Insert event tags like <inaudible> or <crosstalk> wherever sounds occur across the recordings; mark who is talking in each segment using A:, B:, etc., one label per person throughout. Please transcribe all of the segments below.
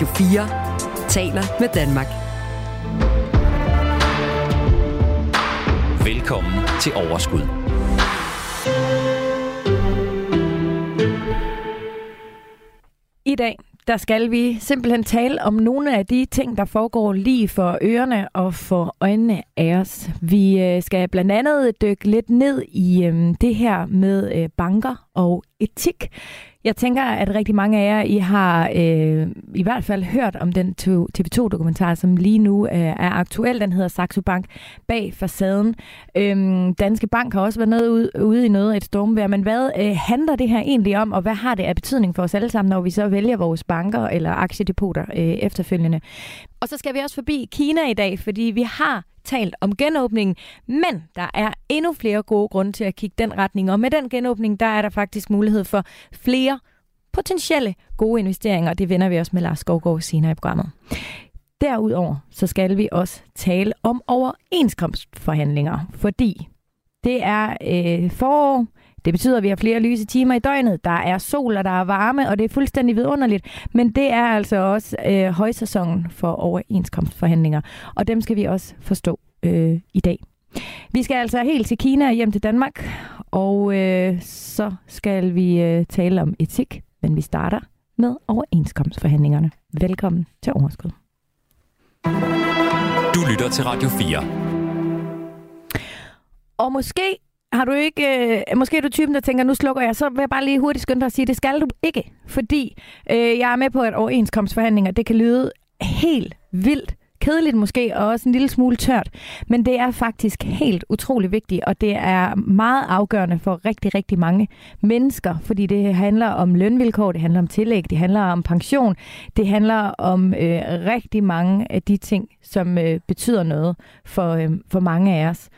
A: Radio 4 taler med Danmark.
B: Velkommen til Overskud.
C: I dag der skal vi simpelthen tale om nogle af de ting, der foregår lige for ørerne og for øjnene af os. Vi øh, skal blandt andet dykke lidt ned i øhm, det her med øh, banker og etik. Jeg tænker, at rigtig mange af jer, I har øh, i hvert fald hørt om den TV2-dokumentar, som lige nu øh, er aktuel. Den hedder Saxo Bank bag facaden. Øhm, Danske Bank har også været noget ude, ude i noget af et stormvær, men hvad øh, handler det her egentlig om, og hvad har det af betydning for os alle sammen, når vi så vælger vores banker eller aktiedepoter øh, efterfølgende? Og så skal vi også forbi Kina i dag, fordi vi har talt om genåbningen, men der er endnu flere gode grunde til at kigge den retning. Og med den genåbning, der er der faktisk mulighed for flere potentielle gode investeringer. og Det vender vi også med Lars Skovgaard senere i programmet. Derudover så skal vi også tale om overenskomstforhandlinger, fordi det er øh, forår, det betyder, at vi har flere lyse timer i døgnet. Der er sol, og der er varme, og det er fuldstændig vidunderligt. Men det er altså også øh, højsæsonen for overenskomstforhandlinger. Og dem skal vi også forstå øh, i dag. Vi skal altså helt til Kina og hjem til Danmark, og øh, så skal vi øh, tale om etik, men vi starter med overenskomstforhandlingerne. Velkommen til Overskud.
B: Du lytter til Radio 4.
C: Og måske har du ikke, øh, måske er du typen, der tænker, nu slukker jeg, så vil jeg bare lige hurtigt skynde dig at sige, det skal du ikke. Fordi øh, jeg er med på, at overenskomstforhandlinger, det kan lyde helt vildt kedeligt måske, og også en lille smule tørt. Men det er faktisk helt utrolig vigtigt, og det er meget afgørende for rigtig, rigtig mange mennesker, fordi det handler om lønvilkår, det handler om tillæg, det handler om pension, det handler om øh, rigtig mange af de ting, som øh, betyder noget for, øh, for mange af os.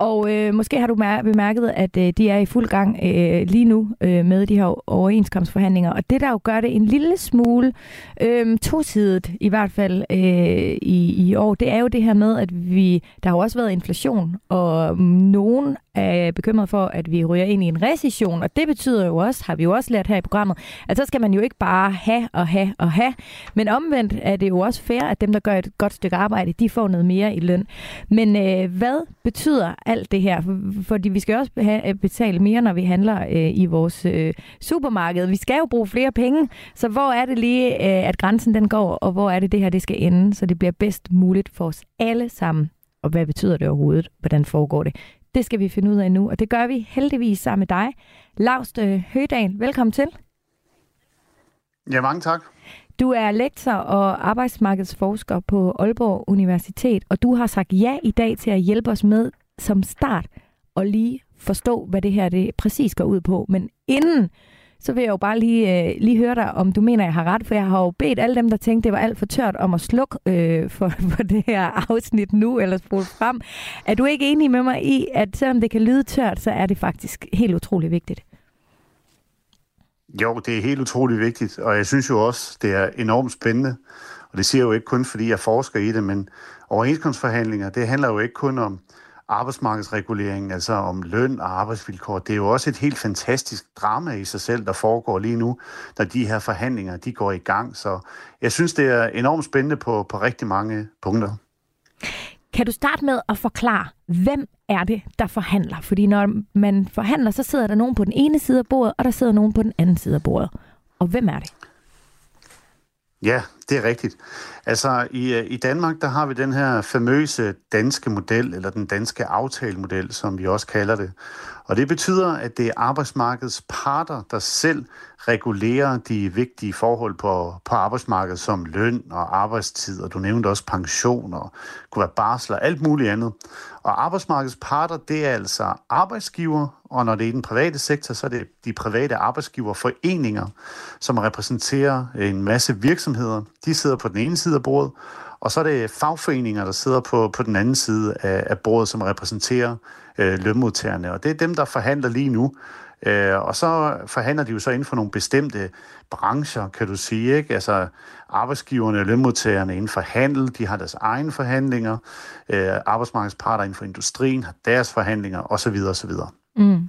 C: Og øh, måske har du bemærket, at øh, de er i fuld gang øh, lige nu øh, med de her overenskomstforhandlinger. Og det, der jo gør det en lille smule øh, tosidigt, i hvert fald øh, i, i år, det er jo det her med, at vi der har jo også været inflation, og nogen er bekymret for, at vi ryger ind i en recession, og det betyder jo også, har vi jo også lært her i programmet, at så skal man jo ikke bare have og have og have, men omvendt er det jo også fair, at dem, der gør et godt stykke arbejde, de får noget mere i løn. Men øh, hvad betyder alt det her? Fordi vi skal også have, øh, betale mere, når vi handler øh, i vores øh, supermarked. Vi skal jo bruge flere penge, så hvor er det lige, øh, at grænsen den går, og hvor er det, det her det skal ende, så det bliver bedst muligt for os alle sammen. Og hvad betyder det overhovedet? Hvordan foregår det? Det skal vi finde ud af nu, og det gør vi heldigvis sammen med dig. Laust øh, Høgdal, velkommen til.
D: Ja, mange tak.
C: Du er lektor og arbejdsmarkedsforsker på Aalborg Universitet, og du har sagt ja i dag til at hjælpe os med som start og lige forstå, hvad det her det præcis går ud på. Men inden så vil jeg jo bare lige, øh, lige høre dig, om du mener, jeg har ret, for jeg har jo bedt alle dem, der tænkte, det var alt for tørt, om at slukke øh, for, <laughs> for det her afsnit nu, eller spole frem. Er du ikke enig med mig i, at selvom det kan lyde tørt, så er det faktisk helt utrolig vigtigt?
D: Jo, det er helt utrolig vigtigt, og jeg synes jo også, det er enormt spændende. Og det siger jeg jo ikke kun, fordi jeg forsker i det, men overenskomstforhandlinger, det handler jo ikke kun om arbejdsmarkedsregulering, altså om løn og arbejdsvilkår. Det er jo også et helt fantastisk drama i sig selv, der foregår lige nu, når de her forhandlinger de går i gang. Så jeg synes, det er enormt spændende på, på rigtig mange punkter.
C: Kan du starte med at forklare, hvem er det, der forhandler? Fordi når man forhandler, så sidder der nogen på den ene side af bordet, og der sidder nogen på den anden side af bordet. Og hvem er det?
D: Ja, det er rigtigt. Altså i, øh, i Danmark, der har vi den her famøse danske model, eller den danske aftalemodel, som vi også kalder det. Og det betyder, at det er arbejdsmarkedets parter, der selv regulerer de vigtige forhold på, på arbejdsmarkedet, som løn og arbejdstid, og du nævnte også pension og kunne være barsel og alt muligt andet. Og arbejdsmarkedets parter, det er altså arbejdsgiver, og når det er i den private sektor, så er det de private arbejdsgiverforeninger, som repræsenterer en masse virksomheder. De sidder på den ene side af bordet, og så er det fagforeninger, der sidder på, på den anden side af, af bordet, som repræsenterer øh, lønmodtagerne. Og det er dem, der forhandler lige nu. Øh, og så forhandler de jo så inden for nogle bestemte brancher, kan du sige. Ikke? Altså arbejdsgiverne og lønmodtagerne inden for handel, de har deres egne forhandlinger. Øh, arbejdsmarkedsparter inden for industrien har deres forhandlinger osv. osv.
C: Mm.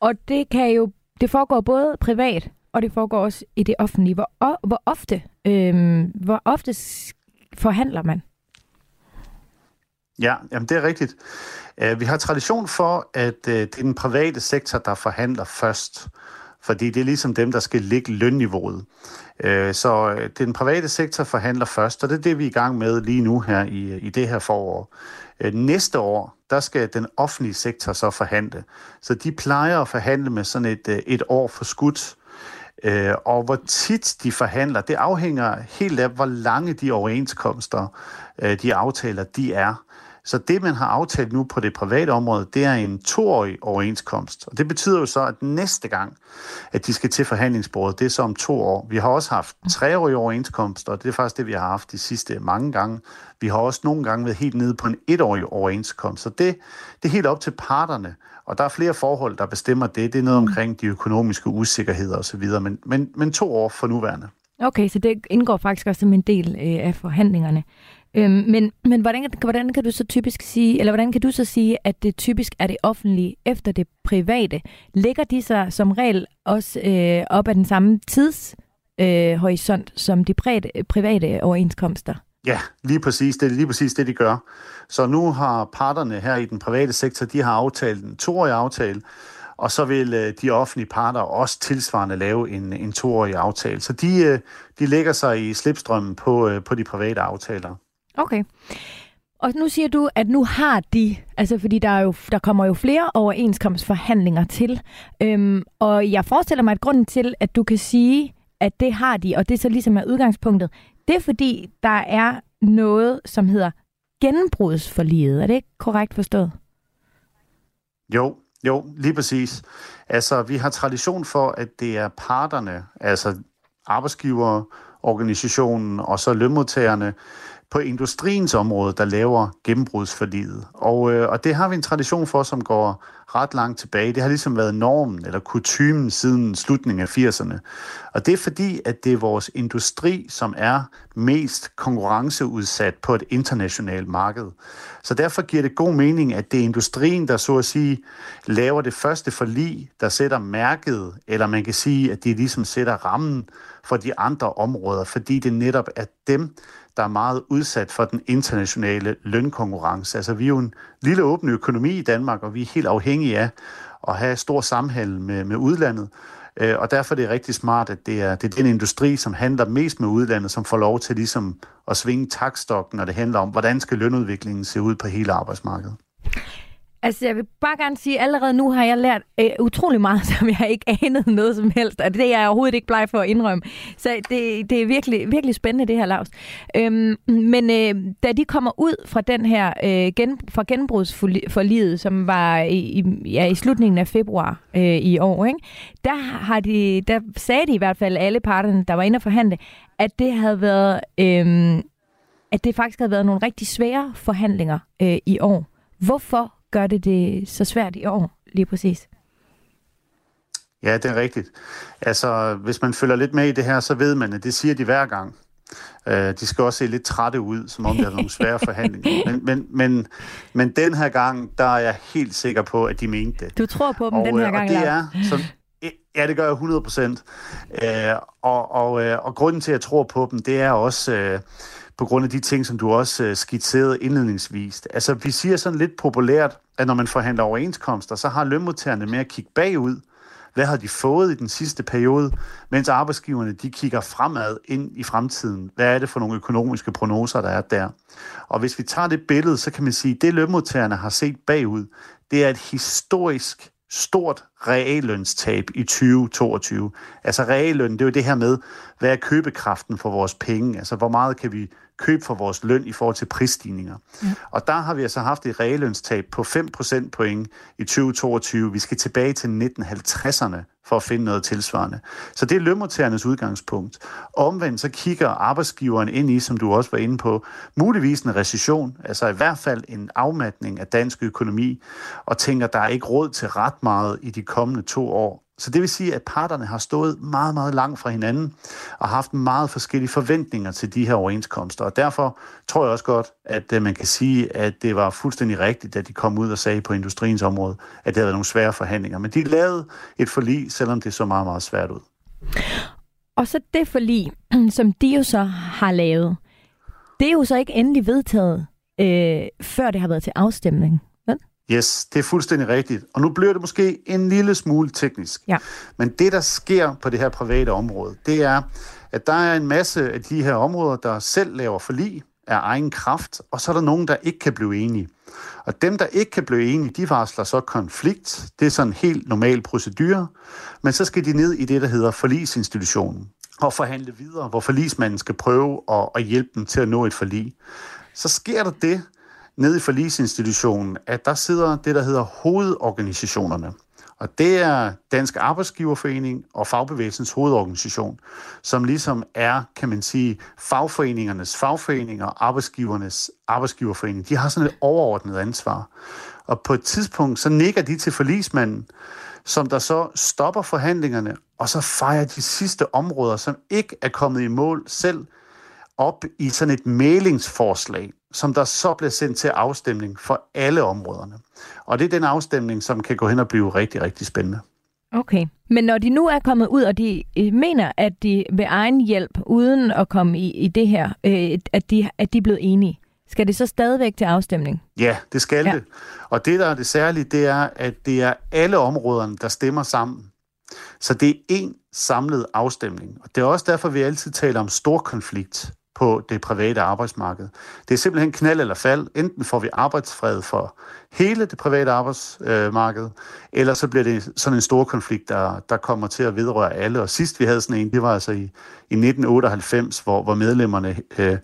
C: Og det kan jo det foregår både privat og det foregår også i det offentlige. Hvor, hvor ofte, øh, hvor ofte forhandler man?
D: Ja, jamen det er rigtigt. Uh, vi har tradition for, at uh, det er den private sektor, der forhandler først. Fordi det er ligesom dem, der skal ligge lønniveauet. Uh, så uh, den private sektor forhandler først, og det er det, vi er i gang med lige nu her i, i det her forår. Uh, næste år, der skal den offentlige sektor så forhandle. Så de plejer at forhandle med sådan et, et år for skudt. Øh, og hvor tit de forhandler, det afhænger helt af, hvor lange de overenskomster, øh, de aftaler, de er. Så det, man har aftalt nu på det private område, det er en toårig overenskomst. Og det betyder jo så, at næste gang, at de skal til forhandlingsbordet, det er så om to år. Vi har også haft treårige overenskomster, og det er faktisk det, vi har haft de sidste mange gange. Vi har også nogle gange været helt nede på en etårig overenskomst. Så det, det er helt op til parterne. Og der er flere forhold, der bestemmer det. Det er noget omkring de økonomiske usikkerheder osv., men, men, men to år for nuværende.
C: Okay, så det indgår faktisk også som en del øh, af forhandlingerne. Øhm, men men hvordan, hvordan kan du så typisk sige, eller hvordan kan du så sige, at det typisk er det offentlige efter det private? Ligger de sig som regel også øh, op ad den samme tidshorisont øh, som de private, private overenskomster?
D: Ja, lige præcis. Det er lige præcis det, de gør. Så nu har parterne her i den private sektor, de har aftalt en toårig aftale, og så vil øh, de offentlige parter også tilsvarende lave en, en toårig aftale. Så de, øh, de lægger sig i slipstrømmen på, øh, på de private aftaler.
C: Okay. Og nu siger du, at nu har de, altså fordi der, er jo, der kommer jo flere overenskomstforhandlinger til, øhm, og jeg forestiller mig, at grunden til, at du kan sige, at det har de, og det så ligesom er udgangspunktet, det er fordi, der er noget, som hedder genbrudsforliget. Er det ikke korrekt forstået?
D: Jo, jo, lige præcis. Altså, vi har tradition for, at det er parterne, altså arbejdsgiver, organisationen og så lønmodtagerne, på industriens område, der laver gennembrudsforliget. Og, øh, og det har vi en tradition for, som går ret langt tilbage. Det har ligesom været normen eller kutumen siden slutningen af 80'erne. Og det er fordi, at det er vores industri, som er mest konkurrenceudsat på et internationalt marked. Så derfor giver det god mening, at det er industrien, der så at sige laver det første forlig, der sætter mærket, eller man kan sige, at de ligesom sætter rammen for de andre områder, fordi det netop er dem, der er meget udsat for den internationale lønkonkurrence. Altså, vi er jo en lille åben økonomi i Danmark, og vi er helt afhængige af at have stor samhandel med, med udlandet. Øh, og derfor er det rigtig smart, at det er, det er den industri, som handler mest med udlandet, som får lov til ligesom at svinge takstokken, når det handler om, hvordan skal lønudviklingen se ud på hele arbejdsmarkedet.
C: Altså, jeg vil bare gerne sige, at allerede nu har jeg lært øh, utrolig meget, <laughs> som jeg ikke anede noget som helst, og det er jeg overhovedet ikke bleg for at indrømme. Så det, det er virkelig, virkelig spændende, det her, Lars. Øhm, men øh, da de kommer ud fra den her øh, gen, fra genbrugsforliget, som var i, i, ja, i slutningen af februar øh, i år, ikke? Der, har de, der sagde de i hvert fald alle parterne, der var inde og forhandle, at det havde været... Øh, at det faktisk havde været nogle rigtig svære forhandlinger øh, i år. Hvorfor gør det det så svært i år, lige præcis?
D: Ja, det er rigtigt. Altså, hvis man følger lidt med i det her, så ved man, at det siger de hver gang. Uh, de skal også se lidt trætte ud, som om det er nogle svære <laughs> forhandlinger. Men, men, men, men den her gang, der er jeg helt sikker på, at de mente det.
C: Du tror på dem og, den her
D: øh,
C: gang,
D: og det er, som, Ja, det gør jeg 100 procent. Uh, og, og, og grunden til, at jeg tror på dem, det er også... Uh, på grund af de ting, som du også øh, skitserede indledningsvis. Altså, vi siger sådan lidt populært, at når man forhandler overenskomster, så har lønmodtagerne med at kigge bagud. Hvad har de fået i den sidste periode, mens arbejdsgiverne de kigger fremad ind i fremtiden. Hvad er det for nogle økonomiske prognoser, der er der? Og hvis vi tager det billede, så kan man sige, at det lønmodtagerne har set bagud, det er et historisk stort reallønstab i 2022. Altså realløn, det er jo det her med, hvad er købekraften for vores penge? Altså hvor meget kan vi købe for vores løn i forhold til prisstigninger? Ja. Og der har vi altså haft et reallønstab på 5% point i 2022. Vi skal tilbage til 1950'erne for at finde noget tilsvarende. Så det er lønmodtagernes udgangspunkt. Omvendt så kigger arbejdsgiveren ind i, som du også var inde på, muligvis en recession, altså i hvert fald en afmatning af dansk økonomi, og tænker, der er ikke råd til ret meget i de kommende to år. Så det vil sige, at parterne har stået meget, meget langt fra hinanden og haft meget forskellige forventninger til de her overenskomster. Og derfor tror jeg også godt, at øh, man kan sige, at det var fuldstændig rigtigt, at de kom ud og sagde på industriens område, at det havde været nogle svære forhandlinger. Men de lavede et forlig, selvom det så meget, meget svært ud.
C: Og så det forlig, <clears throat> som de jo så har lavet, det er jo så ikke endelig vedtaget, øh, før det har været til afstemning.
D: Yes, det er fuldstændig rigtigt. Og nu bliver det måske en lille smule teknisk.
C: Ja.
D: Men det, der sker på det her private område, det er, at der er en masse af de her områder, der selv laver forlig af egen kraft, og så er der nogen, der ikke kan blive enige. Og dem, der ikke kan blive enige, de varsler så konflikt. Det er sådan en helt normal procedure. Men så skal de ned i det, der hedder forlisinstitutionen og forhandle videre, hvor forlismanden skal prøve at, at hjælpe dem til at nå et forlig. Så sker der det nede i forlisinstitutionen, at der sidder det, der hedder hovedorganisationerne. Og det er Dansk Arbejdsgiverforening og Fagbevægelsens hovedorganisation, som ligesom er, kan man sige, fagforeningernes fagforeninger og arbejdsgivernes arbejdsgiverforening. De har sådan et overordnet ansvar. Og på et tidspunkt, så nikker de til forlismanden, som der så stopper forhandlingerne, og så fejrer de sidste områder, som ikke er kommet i mål selv, op i sådan et mailingsforslag, som der så bliver sendt til afstemning for alle områderne. Og det er den afstemning, som kan gå hen og blive rigtig, rigtig spændende.
C: Okay. Men når de nu er kommet ud, og de øh, mener, at de ved egen hjælp, uden at komme i, i det her, øh, at, de, at de er blevet enige, skal det så stadigvæk til afstemning?
D: Ja, det skal
C: Ja.
D: det. Og det, der er det særlige, det er, at det er alle områderne, der stemmer sammen. Så det er en samlet afstemning. Og det er også derfor, vi altid taler om stor konflikt på det private arbejdsmarked. Det er simpelthen knald eller fald. Enten får vi arbejdsfred for hele det private arbejdsmarked, eller så bliver det sådan en stor konflikt, der, der kommer til at vedrøre alle. Og sidst vi havde sådan en, det var altså i, i 1998, hvor, hvor medlemmerne øh,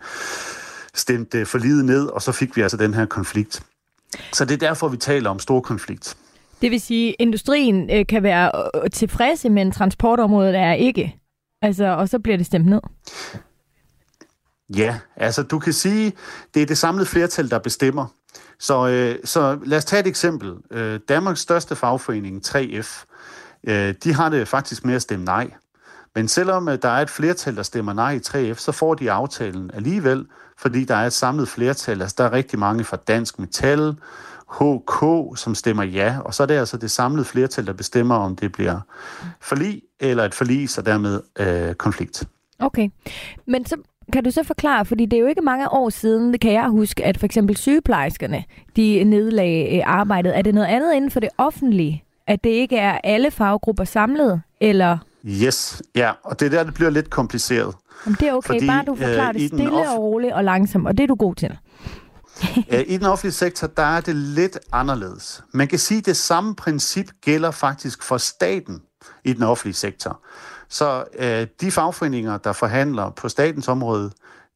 D: stemte forlidet ned, og så fik vi altså den her konflikt. Så det er derfor, vi taler om stor konflikt.
C: Det vil sige, at industrien øh, kan være øh, tilfredse, men transportområdet er ikke. Altså, og så bliver det stemt ned.
D: Ja, altså du kan sige, det er det samlede flertal, der bestemmer. Så, øh, så lad os tage et eksempel. Øh, Danmarks største fagforening, 3F, øh, de har det faktisk med at stemme nej. Men selvom øh, der er et flertal, der stemmer nej i 3F, så får de aftalen alligevel, fordi der er et samlet flertal. Altså der er rigtig mange fra Dansk Metal, HK, som stemmer ja, og så er det altså det samlede flertal, der bestemmer, om det bliver forlig eller et forlis, og dermed øh, konflikt.
C: Okay. Men så kan du så forklare, fordi det er jo ikke mange år siden, det kan jeg huske, at for eksempel sygeplejerskerne, de nedlagde øh, arbejdet. Er det noget andet inden for det offentlige? At det ikke er alle faggrupper samlet? Eller
D: Yes, ja, og det er der, det bliver lidt kompliceret.
C: om det er okay,
D: Fordi,
C: bare du forklarer
D: øh,
C: det stille
D: off-
C: og roligt og langsomt, og det er du god til. <laughs>
D: Øh, I den offentlige sektor, der er det lidt anderledes. Man kan sige, at det samme princip gælder faktisk for staten i den offentlige sektor. Så øh, de fagforeninger, der forhandler på statens område,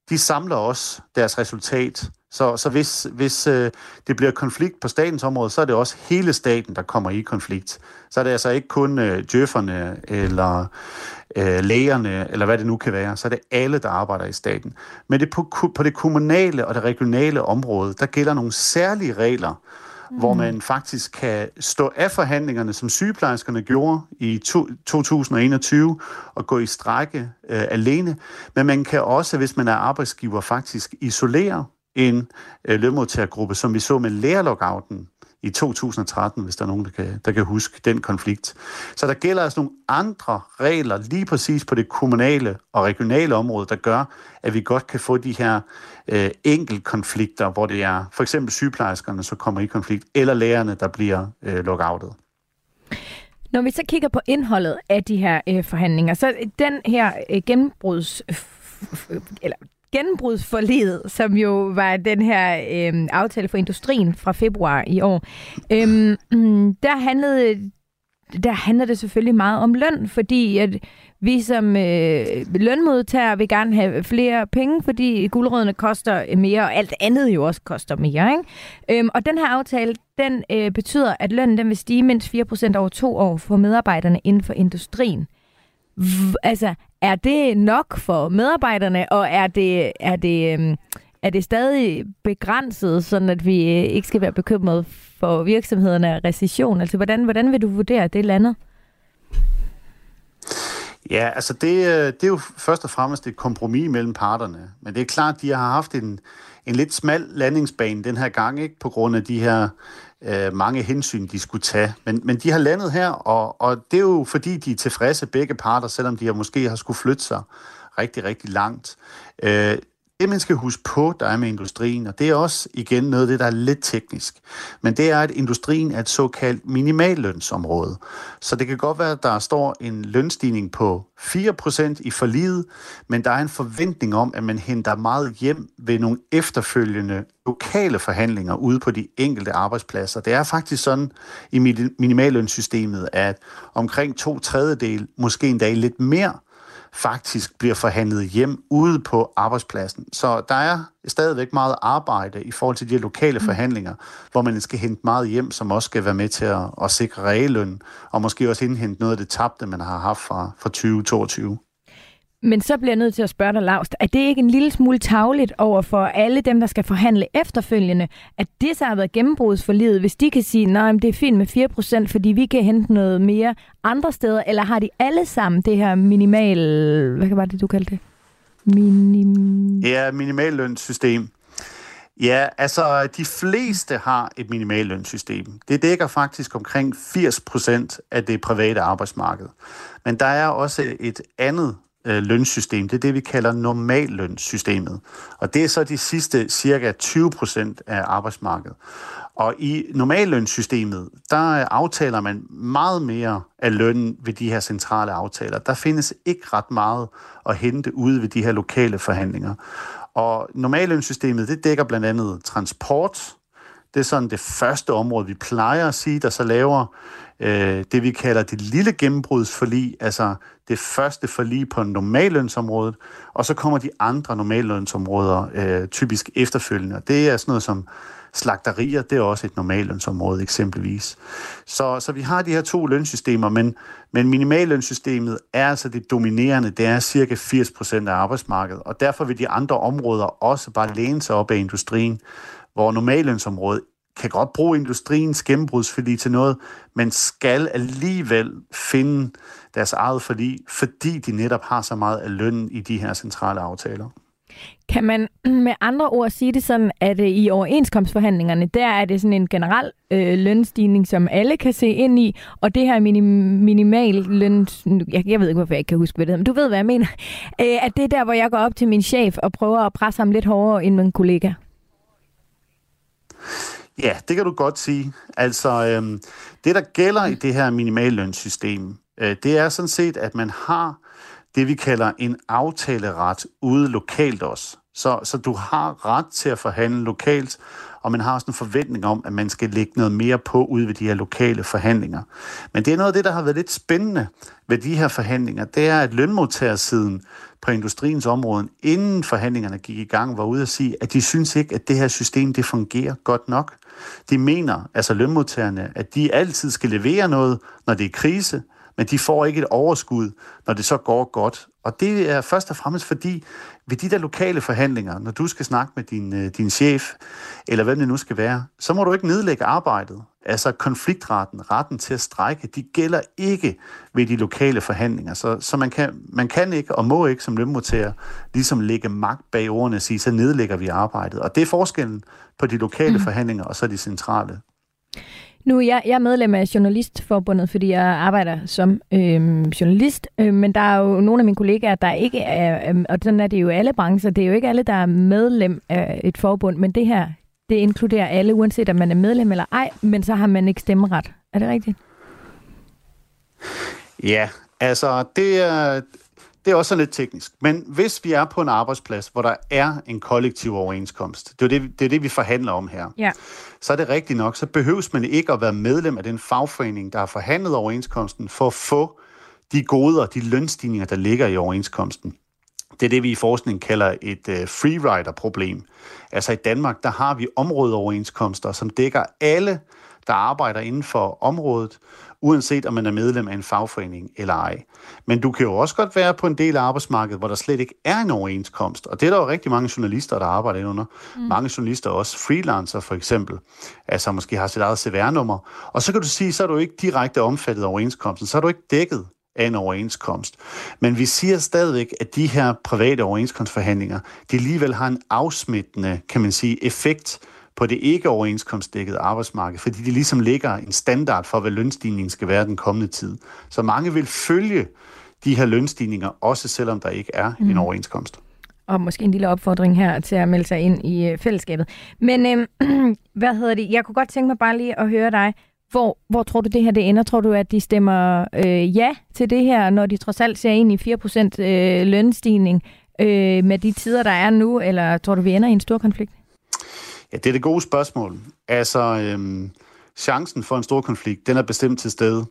D: de samler også deres resultat. Så, så hvis, hvis øh, det bliver konflikt på statens område, så er det også hele staten, der kommer i konflikt. Så er det altså ikke kun øh, djøfferne eller øh, lægerne, eller hvad det nu kan være. Så er det alle, der arbejder i staten. Men det på, på det kommunale og det regionale område, der gælder nogle særlige regler, mm. hvor man faktisk kan stå af forhandlingerne, som sygeplejerskerne gjorde i to, 2021, og gå i strække øh, alene. Men man kan også, hvis man er arbejdsgiver, faktisk isolere en øh, lønmodtagergruppe, som vi så med lærerlockouten i 2013, hvis der er nogen, der kan, der kan huske den konflikt. Så der gælder altså nogle andre regler lige præcis på det kommunale og regionale område, der gør, at vi godt kan få de her øh, enkeltkonflikter, hvor det er for eksempel sygeplejerskerne, så kommer i konflikt, eller lærerne, der bliver øh, lockoutet.
C: Når vi så kigger på indholdet af de her øh, forhandlinger, så den her øh, gennembruds, eller gennembrudsforledet, som jo var den her øh, aftale for industrien fra februar i år, øh, der handlede der handler det selvfølgelig meget om løn, fordi at vi som øh, lønmodtagere vil gerne have flere penge, fordi guldrødderne koster mere, og alt andet jo også koster mere. Ikke? Øhm, og den her aftale, den øh, betyder, at lønnen den vil stige mindst 4% over to år for medarbejderne inden for industrien. V- altså, er det nok for medarbejderne, og er det, er det, øhm, er det stadig begrænset, sådan at vi øh, ikke skal være bekymrede for virksomhederne og recession? Altså, hvordan, hvordan vil du vurdere det landet?
D: Ja, altså det, øh, det er jo først og fremmest et kompromis mellem parterne. Men det er klart, at de har haft en, en lidt smal landingsbane den her gang, ikke på grund af de her øh, mange hensyn, de skulle tage. Men, men de har landet her, og, og det er jo fordi, de er tilfredse begge parter, selvom de har måske har skulle flytte sig rigtig, rigtig langt. Øh, det, man skal huske på, der er med industrien, og det er også igen noget af det, der er lidt teknisk, men det er, at industrien er et såkaldt minimallønsområde. Så det kan godt være, at der står en lønstigning på 4% i forliget, men der er en forventning om, at man henter meget hjem ved nogle efterfølgende lokale forhandlinger ude på de enkelte arbejdspladser. Det er faktisk sådan i minimallønssystemet, at omkring to tredjedel, måske endda lidt mere, faktisk bliver forhandlet hjem ude på arbejdspladsen. Så der er stadigvæk meget arbejde i forhold til de lokale mm. forhandlinger, hvor man skal hente meget hjem, som også skal være med til at, at sikre realløn, og måske også indhente noget af det tabte, man har haft fra, fra 2022.
C: Men så bliver jeg nødt til at spørge dig, Laust, er det ikke en lille smule tavligt over for alle dem, der skal forhandle efterfølgende, at det så har været gennembrudsforlidet, hvis de kan sige, nej, det er fint med 4%, fordi vi kan hente noget mere andre steder, eller har de alle sammen det her minimal... Hvad var det, du kaldte det?
D: Minim... Ja, minimallønssystem. Ja, altså de fleste har et minimallønssystem. Det dækker faktisk omkring 80% af det private arbejdsmarked. Men der er også et andet øh, lønsystem. Det er det, vi kalder normallønssystemet. Og det er så de sidste cirka 20 procent af arbejdsmarkedet. Og i normallønssystemet, der øh, aftaler man meget mere af lønnen ved de her centrale aftaler. Der findes ikke ret meget at hente ude ved de her lokale forhandlinger. Og normallønssystemet, det dækker blandt andet transport. Det er sådan det første område, vi plejer at sige, der så laver øh, det, vi kalder det lille gennembrudsforlig, altså det første forlig på normallønsområdet, og så kommer de andre normallønsområder øh, typisk efterfølgende. Og det er sådan noget som slagterier, det er også et normallønsområde eksempelvis. Så, så vi har de her to lønsystemer, men, men minimallønsystemet er altså det dominerende, det er cirka 80% af arbejdsmarkedet, og derfor vil de andre områder også bare læne sig op af industrien, hvor normallønsområdet kan godt bruge industriens gennembrudsforlig til noget, men skal alligevel finde deres eget forlig, fordi de netop har så meget af lønnen i de her centrale aftaler.
C: Kan man <clears throat> med andre ord sige det sådan, at øh, i overenskomstforhandlingerne, der er det sådan en generel øh, lønstigning, som alle kan se ind i, og det her minim, minimal løn, jeg, jeg ved ikke, hvorfor jeg ikke kan huske, hvad det hedder, men du ved, hvad jeg mener, <laughs> øh, at det er der, hvor jeg går op til min chef og prøver at presse ham lidt hårdere end min kollega.
D: Ja, det kan du godt sige. Altså, øhm, det der gælder i det her minimallønssystem, øh, det er sådan set, at man har det, vi kalder en aftaleret ude lokalt også. Så, så du har ret til at forhandle lokalt, og man har også en forventning om, at man skal lægge noget mere på ude ved de her lokale forhandlinger. Men det er noget af det, der har været lidt spændende ved de her forhandlinger, det er, at lønmodtagersiden på industriens område, inden forhandlingerne gik i gang, var ude at sige, at de synes ikke, at det her system det fungerer godt nok. De mener, altså lønmodtagerne, at de altid skal levere noget, når det er krise, men de får ikke et overskud, når det så går godt. Og det er først og fremmest fordi, ved de der lokale forhandlinger, når du skal snakke med din, øh, din chef, eller hvem det nu skal være, så må du ikke nedlægge arbejdet. Altså konfliktretten, retten til at strække, de gælder ikke ved de lokale forhandlinger. Så, så man, kan, man kan ikke og må ikke som lønmodtager ligesom lægge magt bag ordene og sige, så nedlægger vi arbejdet. Og det er forskellen på de lokale mm. forhandlinger og så de centrale.
C: Nu er jeg, jeg er medlem af Journalistforbundet, fordi jeg arbejder som øh, journalist, øh, men der er jo nogle af mine kollegaer, der ikke er, øh, og sådan er det jo alle brancher, det er jo ikke alle, der er medlem af et forbund, men det her, det inkluderer alle, uanset om man er medlem eller ej, men så har man ikke stemmeret. Er det rigtigt?
D: Ja, altså det er, det er også lidt teknisk. Men hvis vi er på en arbejdsplads, hvor der er en kollektiv overenskomst, det er det, det, er det vi forhandler om her,
C: ja.
D: så er det rigtigt nok, så behøves man ikke at være medlem af den fagforening, der har forhandlet overenskomsten, for at få de goder, de lønstigninger, der ligger i overenskomsten. Det er det, vi i forskning kalder et uh, freerider-problem. Altså i Danmark, der har vi områdeoverenskomster, som dækker alle, der arbejder inden for området, uanset om man er medlem af en fagforening eller ej. Men du kan jo også godt være på en del af arbejdsmarkedet, hvor der slet ikke er en overenskomst. Og det er der jo rigtig mange journalister, der arbejder under. Mm. Mange journalister, også freelancer for eksempel, altså måske har sit eget CVR-nummer. Og så kan du sige, så er du ikke direkte omfattet af overenskomsten. Så er du ikke dækket af en overenskomst. Men vi siger stadigvæk, at de her private overenskomstforhandlinger, de alligevel har en afsmittende, kan man sige, effekt på det ikke overenskomstdækkede arbejdsmarked, fordi de ligesom ligger en standard for, hvad lønstigningen skal være den kommende tid. Så mange vil følge de her lønstigninger, også selvom der ikke er mm. en overenskomst.
C: Og måske en lille opfordring her til at melde sig ind i øh, fællesskabet. Men øh, <clears throat> hvad hedder det? Jeg kunne godt tænke mig bare lige at høre dig. Hvor, hvor tror du, det her det ender? Tror du, at de stemmer øh, ja til det her, når de trods alt ser ind i 4% øh, lønstigning øh, med de tider, der er nu? Eller tror du, vi ender i en stor konflikt?
D: Ja, det er det gode spørgsmål. Altså, øhm, chancen for en stor konflikt, den er bestemt til stede.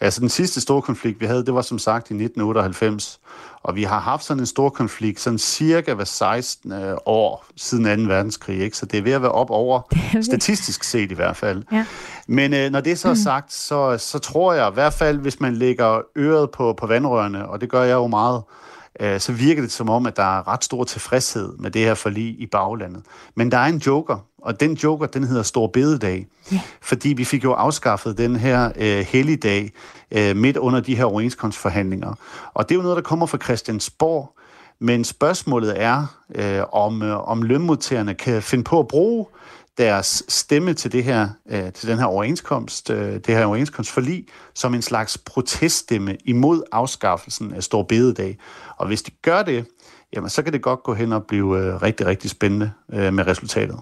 D: Altså, den sidste store konflikt, vi havde, det var som sagt i 1998. Og vi har haft sådan en stor konflikt, sådan cirka hver 16 øh, år siden 2. verdenskrig. Ikke? Så det er ved at være op over, statistisk set i hvert fald. Ja. Men øh, når det så er mm. sagt, så, så tror jeg i hvert fald, hvis man lægger øret på, på vandrørene, og det gør jeg jo meget, øh, så virker det som om, at der er ret stor tilfredshed med det her forlig i baglandet. Men der er en joker, og den joker, den hedder Stor Bededag. Ja. Fordi vi fik jo afskaffet den her øh, helligdag øh, midt under de her overenskomstforhandlinger. Og det er jo noget, der kommer fra Christiansborg, men spørgsmålet er, øh, om, øh, om lønmodtagerne kan finde på at bruge deres stemme til, det her, øh, til den her overenskomst, øh, det her overenskomstforlig, som en slags proteststemme imod afskaffelsen af Stor Bededag. Og hvis de gør det, jamen så kan det godt gå hen og blive øh, rigtig, rigtig spændende øh, med resultatet.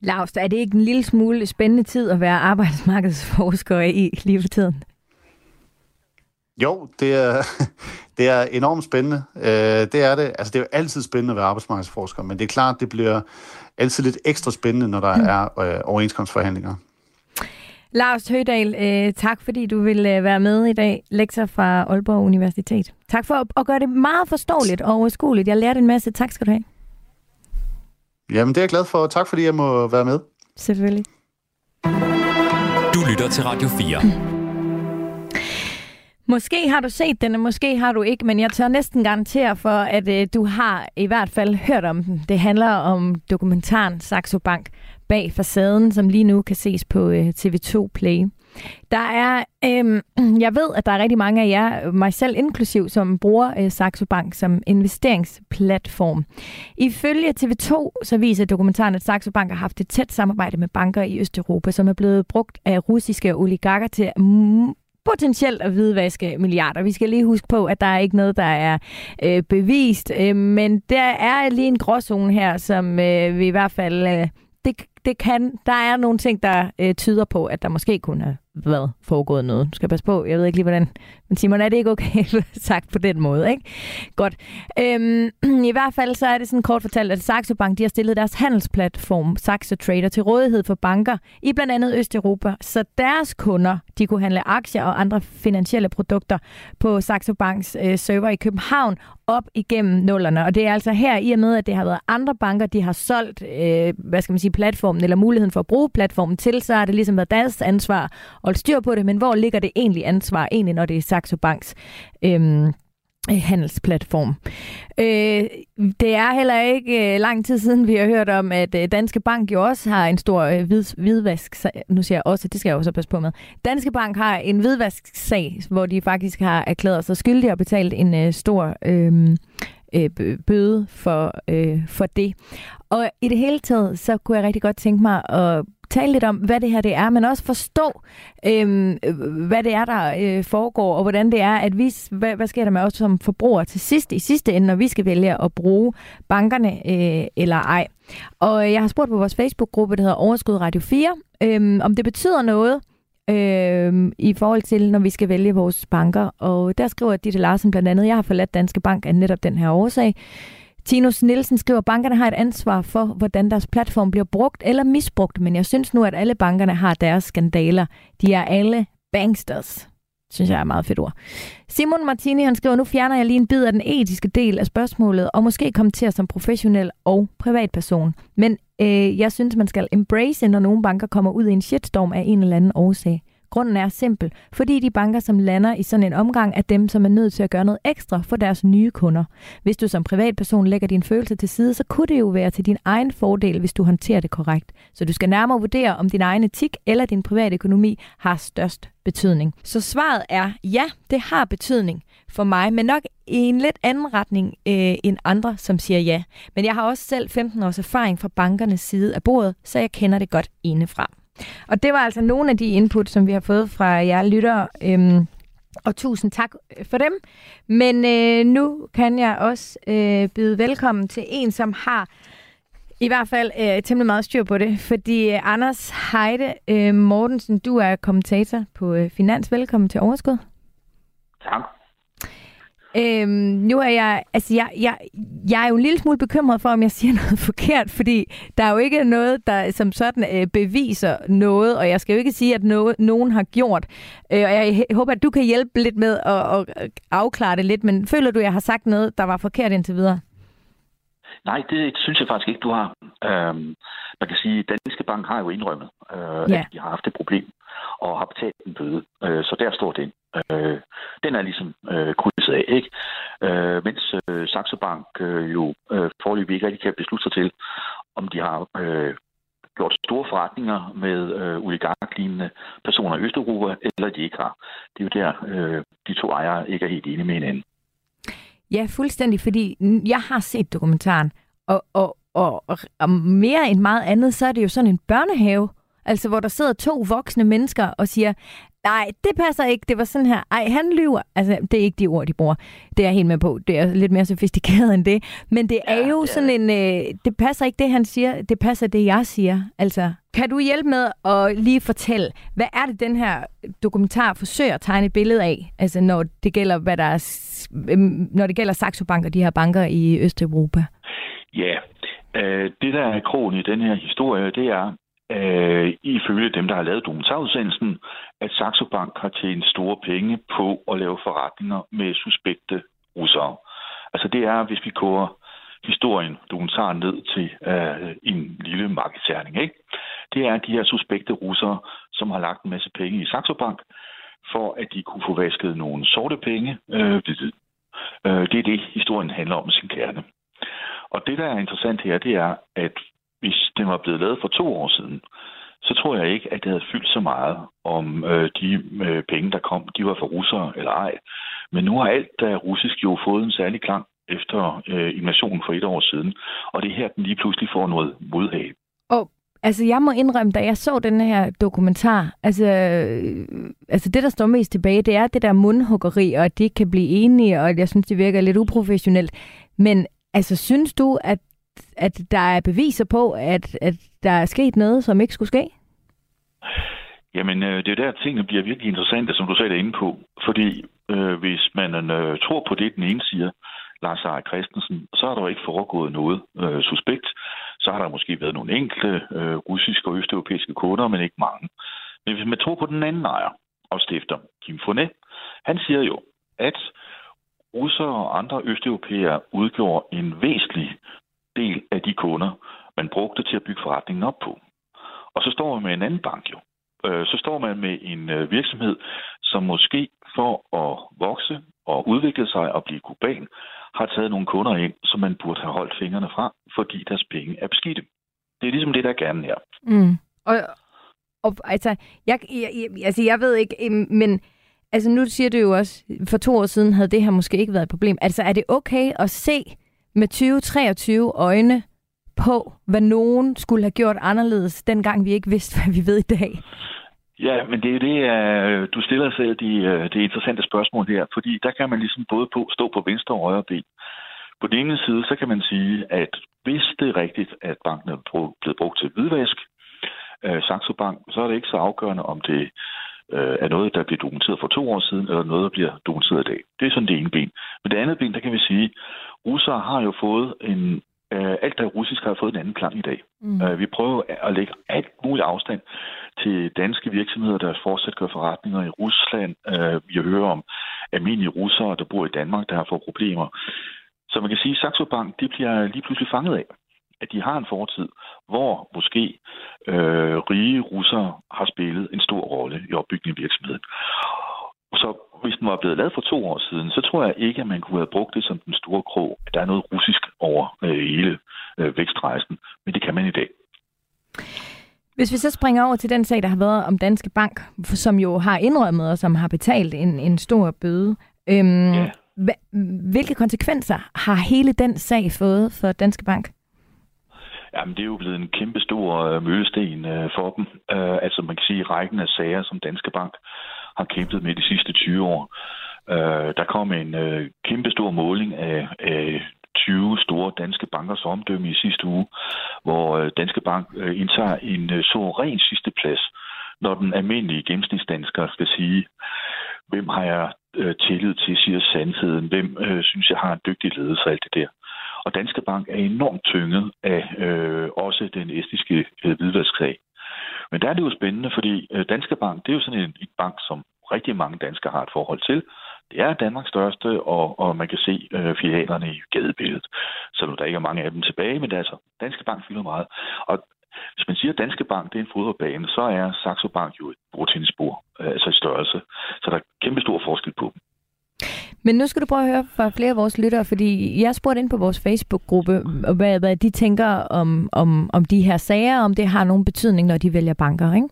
C: Lars, er det ikke en lille smule spændende tid at være arbejdsmarkedsforsker i lige for tiden?
D: Jo, det er, <laughs> det er enormt spændende. Øh, det er det. Altså, det er jo altid spændende at være arbejdsmarkedsforsker, men det er klart, det bliver altid lidt ekstra spændende, når der mm. er øh, overenskomstforhandlinger.
C: Lars Høgdal, øh, tak fordi du vil øh, være med i dag, lektor fra Aalborg Universitet. Tak for at, at gøre det meget forståeligt og overskueligt. Jeg lærte en masse. Tak skal du have.
D: Jamen, det er jeg glad for. Tak fordi jeg må være med.
C: Selvfølgelig.
B: Du lytter til Radio 4. <clears throat>
C: Måske har du set den, og måske har du ikke, men jeg tør næsten garantere for, at øh, du har i hvert fald hørt om den. Det handler om dokumentaren Saxo Bank bag facaden, som lige nu kan ses på øh, TV2 Play. Der er, øh, <clears throat> jeg ved, at der er rigtig mange af jer, mig selv inklusiv, som bruger øh, Saxo Bank som investeringsplatform. Ifølge TV2 så viser dokumentaren, at Saxo Bank har haft et tæt samarbejde med banker i Østeuropa, som er blevet brugt af russiske oligarker til potentielt at hvidvaske milliarder. Vi skal lige huske på, at der er ikke noget, der er øh, bevist, øh, men der er lige en gråzone her, som øh, vi i hvert fald... Øh, det, det kan, der er nogle ting, der øh, tyder på, at der måske kunne have været foregået noget. Du skal passe på, jeg ved ikke lige, hvordan... Men Simon, er det ikke okay <laughs> sagt på den måde, ikke? Godt. Øhm, <clears throat> I hvert fald så er det sådan kort fortalt, at Saxo Bank de har stillet deres handelsplatform Saxo Trader til rådighed for banker i blandt andet Østeuropa, så deres kunder de kunne handle aktier og andre finansielle produkter på Saxo Banks øh, server i København op igennem nullerne. Og det er altså her, i og med, at det har været andre banker, de har solgt, øh, hvad skal man sige, platformen, eller muligheden for at bruge platformen til, så har det ligesom været deres ansvar holde styr på det, men hvor ligger det egentlig ansvar, egentlig når det er Saxo Banks øhm, handelsplatform. Øh, det er heller ikke øh, lang tid siden, vi har hørt om, at øh, Danske Bank jo også har en stor øh, hvid, hvidvask Nu siger jeg også, det skal jeg også passe på med. Danske Bank har en hvidvask-sag, hvor de faktisk har erklæret sig skyldige og betalt en øh, stor øh, øh, bøde for, øh, for det. Og i det hele taget, så kunne jeg rigtig godt tænke mig at tale lidt om, hvad det her det er, men også forstå, øhm, øh, hvad det er, der øh, foregår, og hvordan det er, at vi, hvad, hvad sker der med os som forbrugere til sidst, i sidste ende, når vi skal vælge at bruge bankerne øh, eller ej. Og jeg har spurgt på vores Facebook-gruppe, der hedder Overskud Radio 4, øh, om det betyder noget, øh, i forhold til, når vi skal vælge vores banker. Og der skriver Ditte Larsen blandt andet, jeg har forladt Danske Bank af netop den her årsag. Tinus Nielsen skriver, at bankerne har et ansvar for, hvordan deres platform bliver brugt eller misbrugt, men jeg synes nu, at alle bankerne har deres skandaler. De er alle banksters synes jeg er meget fedt ord. Simon Martini, han skriver, nu fjerner jeg lige en bid af den etiske del af spørgsmålet, og måske kommenterer som professionel og privatperson. Men øh, jeg synes, man skal embrace, når nogle banker kommer ud i en shitstorm af en eller anden årsag. Grunden er simpel, fordi de banker, som lander i sådan en omgang, er dem, som er nødt til at gøre noget ekstra for deres nye kunder. Hvis du som privatperson lægger dine følelser til side, så kunne det jo være til din egen fordel, hvis du håndterer det korrekt. Så du skal nærmere vurdere, om din egen etik eller din private økonomi har størst betydning. Så svaret er ja, det har betydning. for mig, men nok i en lidt anden retning øh, end andre, som siger ja. Men jeg har også selv 15 års erfaring fra bankernes side af bordet, så jeg kender det godt indefra. Og det var altså nogle af de input, som vi har fået fra jer lyttere. Øhm, og tusind tak øh, for dem. Men øh, nu kan jeg også øh, byde velkommen til en, som har i hvert fald øh, temmelig meget styr på det. Fordi øh, Anders Heide øh, Mortensen, du er kommentator på øh, Finans. Velkommen til Overskud.
E: Tak.
C: Øhm, nu er jeg, altså jeg, jeg, jeg er jo en lille smule bekymret for, om jeg siger <laughs> noget forkert, fordi der er jo ikke noget, der som sådan øh, beviser noget, og jeg skal jo ikke sige, at noget, nogen har gjort. Øh, og jeg håber, at du kan hjælpe lidt med at, at afklare det lidt, men føler du, at jeg har sagt noget, der var forkert indtil videre?
E: Nej, det synes jeg faktisk ikke, du har. Øhm, man kan sige, at Danske Bank har jo indrømmet, øh, ja. at de har haft et problem og har betalt en bøde. Øh, så der står den. Øh, den er ligesom øh, krydset af, ikke? Øh, mens øh, Saxo Bank øh, jo øh, forløbig ikke rigtig kan beslutte sig til, om de har øh, gjort store forretninger med øh, oligarklignende personer i Østeuropa, eller de ikke har. Det er jo der, øh, de to ejere ikke er helt enige med hinanden.
C: Ja, fuldstændig, fordi jeg har set dokumentaren, og, og, og, og mere end meget andet, så er det jo sådan en børnehave, altså hvor der sidder to voksne mennesker og siger, nej, det passer ikke, det var sådan her, ej, han lyver. Altså, det er ikke de ord, de bruger. Det er jeg helt med på. Det er lidt mere sofistikeret end det. Men det er ja, jo ja. sådan en, øh, det passer ikke det, han siger, det passer det, jeg siger. Altså, kan du hjælpe med at lige fortælle, hvad er det, den her dokumentar forsøger at tegne et billede af? Altså, når det gælder, hvad der er, når det gælder Saxo Bank og de her banker i Østeuropa?
E: Ja, øh, det der er krogen i den her historie, det er, øh, ifølge dem, der har lavet dokumentarudsendelsen, at Saxo Bank har tjent store penge på at lave forretninger med suspekte russere. Altså det er, hvis vi koger historien, dokumentaren ned til øh, en lille markedsærning, ikke? Det er de her suspekte russere, som har lagt en masse penge i Saxo Bank, for at de kunne få vasket nogle sorte penge. Øh, det, øh, det er det, historien handler om sin kerne. Og det, der er interessant her, det er, at hvis den var blevet lavet for to år siden, så tror jeg ikke, at det havde fyldt så meget om øh, de øh, penge, der kom, de var for russere eller ej. Men nu har alt, der er russisk, jo fået en særlig klang efter øh, invasionen for et år siden. Og det er her, den lige pludselig får noget modhag.
C: Og altså, jeg må indrømme, da jeg så den her dokumentar, altså, øh, altså det, der står mest tilbage, det er det der mundhuggeri, og at de ikke kan blive enige, og jeg synes, det virker lidt uprofessionelt. Men altså, synes du, at at der er beviser på, at, at der er sket noget, som ikke skulle ske?
E: Jamen, øh, det er der, tingene bliver virkelig interessante, som du sagde inde på. Fordi øh, hvis man øh, tror på det, den ene siger, Lars Arne Christensen, så har der jo ikke foregået noget øh, suspekt. Så har der måske været nogle enkelte øh, russiske og østeuropæiske kunder, men ikke mange. Men hvis man tror på den anden ejer og stifter, Kim Fonet, han siger jo, at russere og andre østeuropæere udgjorde en væsentlig del af de kunder, man brugte til at bygge forretningen op på. Og så står man med en anden bank jo. Øh, så står man med en øh, virksomhed, som måske for at vokse og udvikle sig og blive global, har taget nogle kunder ind, som man burde have holdt fingrene fra, fordi deres penge er beskidte. Det er ligesom det, der gerne her.
C: Mm. Og, og altså, jeg, jeg, altså, jeg ved ikke, men altså, nu siger du jo også, for to år siden havde det her måske ikke været et problem. Altså, er det okay at se med 2023 øjne på, hvad nogen skulle have gjort anderledes, dengang vi ikke vidste, <laughs> hvad vi ved i dag?
E: Ja, men det er det, øh, du stiller selv de, øh, det interessante spørgsmål her, fordi der kan man ligesom både på, stå på venstre og højre ben. På den ene side, så kan man sige, at hvis det er rigtigt, at banken er blevet brugt til hvidvask, øh, Saxo Bank, så er det ikke så afgørende, om det øh, er noget, der bliver dokumenteret for to år siden, eller noget, der bliver dokumenteret i dag. Det er sådan det ene ben. Men det andet ben, der kan vi sige, russere har jo fået en... Øh, alt, der er russisk, har fået en anden klang i dag. Mm. Øh, vi prøver at lægge alt muligt afstand til danske virksomheder, der fortsat gør forretninger i Rusland. Øh, vi hører om almindelige russere, der bor i Danmark, der har fået problemer. Så man kan sige, at Saxo Bank de bliver lige pludselig fanget af, at de har en fortid, hvor måske øh, rige russere har spillet en stor rolle i opbygningen af virksomheden. Så hvis den var blevet lavet for to år siden, så tror jeg ikke, at man kunne have brugt det som den store krog. Der er noget russisk over øh, hele øh, vækstrejsen, men det kan man i dag.
C: Hvis vi så springer over til den sag, der har været om Danske Bank, som jo har indrømmet og som har betalt en, en stor bøde. Øhm, ja. hvilke konsekvenser har hele den sag fået for Danske Bank?
E: Jamen, det er jo blevet en kæmpe stor øh, møllesten øh, for dem. Øh, altså, man kan sige, rækken af sager, som Danske Bank har kæmpet med de sidste 20 år. Øh, der kom en øh, kæmpe stor måling af, af 20 store danske bankers omdømme i sidste uge, hvor øh, Danske Bank øh, indtager en øh, så ren sidste plads, når den almindelige gennemsnitsdansker skal sige, hvem har jeg øh, tillid til, siger sandheden, hvem øh, synes jeg har en dygtig ledelse og alt det der. Og Danske Bank er enormt tynget af øh, også den estiske øh, hvidvasksag. Men der er det jo spændende, fordi øh, Danske Bank, det er jo sådan en, en bank, som rigtig mange danskere har et forhold til. Det er Danmarks største, og, og man kan se øh, filialerne i gadebilledet. Så nu der ikke er mange af dem tilbage, men det er altså, Danske Bank fylder meget. Og hvis man siger, at Danske Bank det er en fodboldbane, så er Saxo Bank jo et bordtennisbord, øh, altså i størrelse. Så der er kæmpe stor forskel på dem.
C: Men nu skal du prøve at høre fra flere af vores lyttere, fordi jeg spurgte ind på vores Facebook-gruppe, hvad, hvad de tænker om, om, om de her sager, om det har nogen betydning, når de vælger banker. Ikke?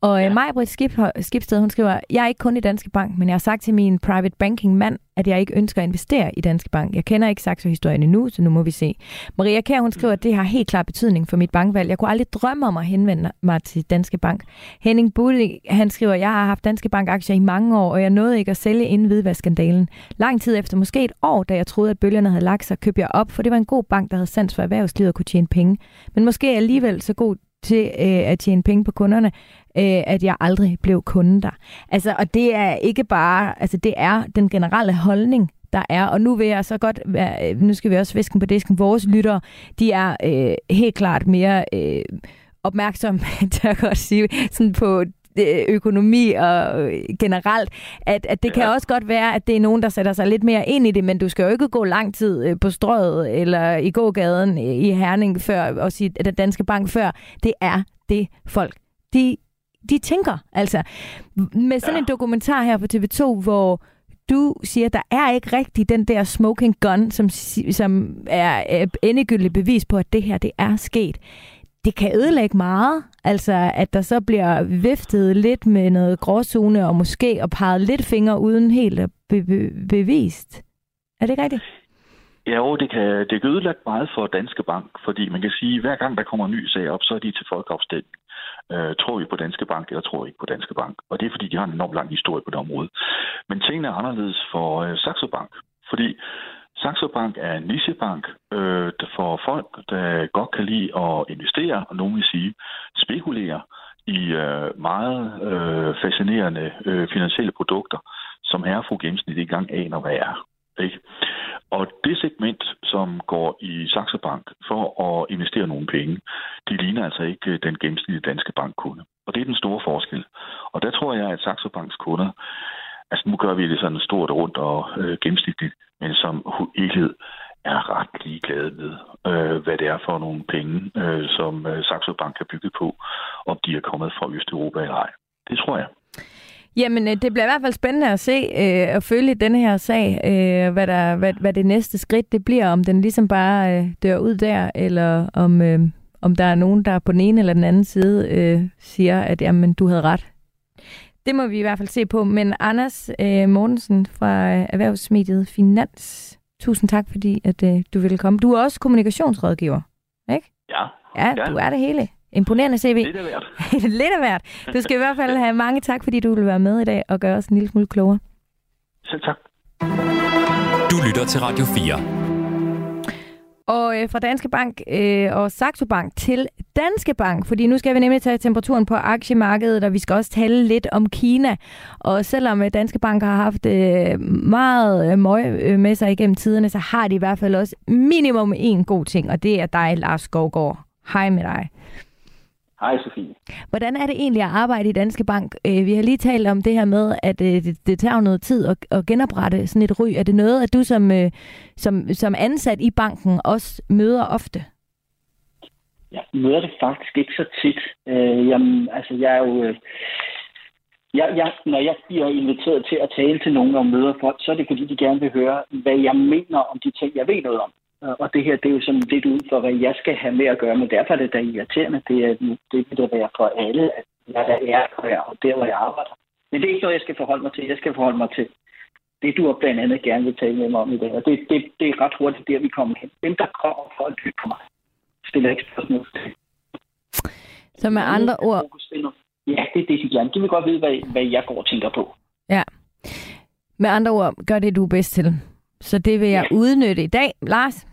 C: Og ja. Majbrit Skib, Skibsted, hun skriver, jeg er ikke kun i Danske Bank, men jeg har sagt til min private banking mand, at jeg ikke ønsker at investere i Danske Bank. Jeg kender ikke Saxo-historien endnu, så nu må vi se. Maria Kær, hun skriver, at det har helt klart betydning for mit bankvalg. Jeg kunne aldrig drømme om at henvende mig til Danske Bank. Henning Budde, han skriver, jeg har haft Danske Bank-aktier i mange år, og jeg nåede ikke at sælge inden hvidvaskandalen. Lang tid efter, måske et år, da jeg troede, at bølgerne havde lagt sig, købte jeg op, for det var en god bank, der havde sans for erhvervslivet og kunne tjene penge. Men måske alligevel så god til øh, at tjene penge på kunderne, øh, at jeg aldrig blev kunde der. Altså, og det er ikke bare, altså det er den generelle holdning, der er. Og nu vil jeg så godt være, øh, nu skal vi også visken på disken, vores lyttere, de er øh, helt klart mere øh, opmærksomme, <laughs> tør jeg godt sige, sådan på økonomi og øh, generelt, at, at det kan også godt være, at det er nogen, der sætter sig lidt mere ind i det, men du skal jo ikke gå lang tid på strøget eller i gågaden i Herning før og sige, at den danske bank før. Det er det folk, de de tænker. Altså, med sådan ja. en dokumentar her på TV2, hvor du siger, der er ikke rigtig den der smoking gun, som, som er endegyldigt bevis på, at det her det er sket. Det kan ødelægge meget, altså at der så bliver viftet lidt med noget gråzone, og måske og peget lidt fingre uden helt at be- be- bevist. Er det ikke rigtigt?
E: Ja, jo, det kan, det kan ødelægge meget for Danske Bank, fordi man kan sige, at hver gang der kommer en ny sag op, så er de til folkeafstemning. Øh, tror vi på Danske Bank, eller tror vi ikke på Danske Bank? Og det er, fordi de har en enormt lang historie på det område. Men tingene er anderledes for øh, Saxo Bank, fordi Saxo Bank er en nichebank øh, for folk, der godt kan lide at investere, og nogen vil sige spekulere i øh, meget øh, fascinerende øh, finansielle produkter, som herre fru gennemsnit ikke engang aner, hvad er. Ikke? Og det segment, som går i Saxo Bank for at investere nogle penge, de ligner altså ikke øh, den gennemsnitlige danske bankkunde. Og det er den store forskel. Og der tror jeg, at Saxo Banks kunder, altså nu gør vi det sådan stort rundt og øh, gennemsnitligt, men som helhed er ret ligeglade med, øh, hvad det er for nogle penge, øh, som øh, Saxo Bank har bygget på, om de er kommet fra Østeuropa eller ej. Det tror jeg.
C: Jamen, øh, det bliver i hvert fald spændende at se øh, følge den her sag, øh, hvad, der, hvad, hvad det næste skridt det bliver, om den ligesom bare øh, dør ud der, eller om, øh, om der er nogen, der på den ene eller den anden side øh, siger, at jamen, du havde ret. Det må vi i hvert fald se på. Men Anders øh, Mortensen fra Erhvervsmediet Finans, tusind tak, fordi at, øh, du ville komme. Du er også kommunikationsrådgiver, ikke?
E: Ja.
C: Ja, ja. du er det hele. Imponerende CV.
E: Lidt af hvert. <laughs>
C: Lidt af hvert. Du skal i hvert fald have mange tak, fordi du vil være med i dag og gøre os en lille smule klogere.
E: Selv tak.
B: Du lytter til Radio 4.
C: Og øh, fra Danske Bank øh, og Saxo Bank til Danske Bank, fordi nu skal vi nemlig tage temperaturen på aktiemarkedet, og vi skal også tale lidt om Kina. Og selvom øh, Danske Bank har haft øh, meget øh, møg øh, med sig igennem tiderne, så har de i hvert fald også minimum en god ting, og det er dig, Lars Skovgaard. Hej med dig.
F: Hej Sofie.
C: Hvordan er det egentlig at arbejde i Danske Bank? Øh, vi har lige talt om det her med, at øh, det, det tager noget tid at, at genoprette sådan et ry. Er det noget, at du som, øh, som, som ansat i banken også møder ofte?
F: Jeg møder det faktisk ikke så tit. Øh, jamen, altså, jeg er jo... Jeg, jeg, når jeg bliver inviteret til at tale til nogen og møder folk, så er det fordi, de gerne vil høre, hvad jeg mener om de ting, jeg ved noget om. Og det her, det er jo sådan lidt ud for, hvad jeg skal have med at gøre, men derfor er det da irriterende. Det, er, det vil da være for alle, at jeg er her og der, hvor jeg arbejder. Men det er ikke noget, jeg skal forholde mig til. Jeg skal forholde mig til det, du blandt andet gerne vil tale med mig om i dag. Og det, det, det er ret hurtigt der, vi kommer hen. Dem, der kommer for at lytte på mig, stiller ikke spørgsmål.
C: Så med andre ord...
F: Ja, det er det, de gerne. De vil godt vide, hvad, hvad jeg går og tænker på.
C: Ja. Med andre ord, gør det, du er bedst til. Så det vil jeg ja. udnytte i dag. Lars?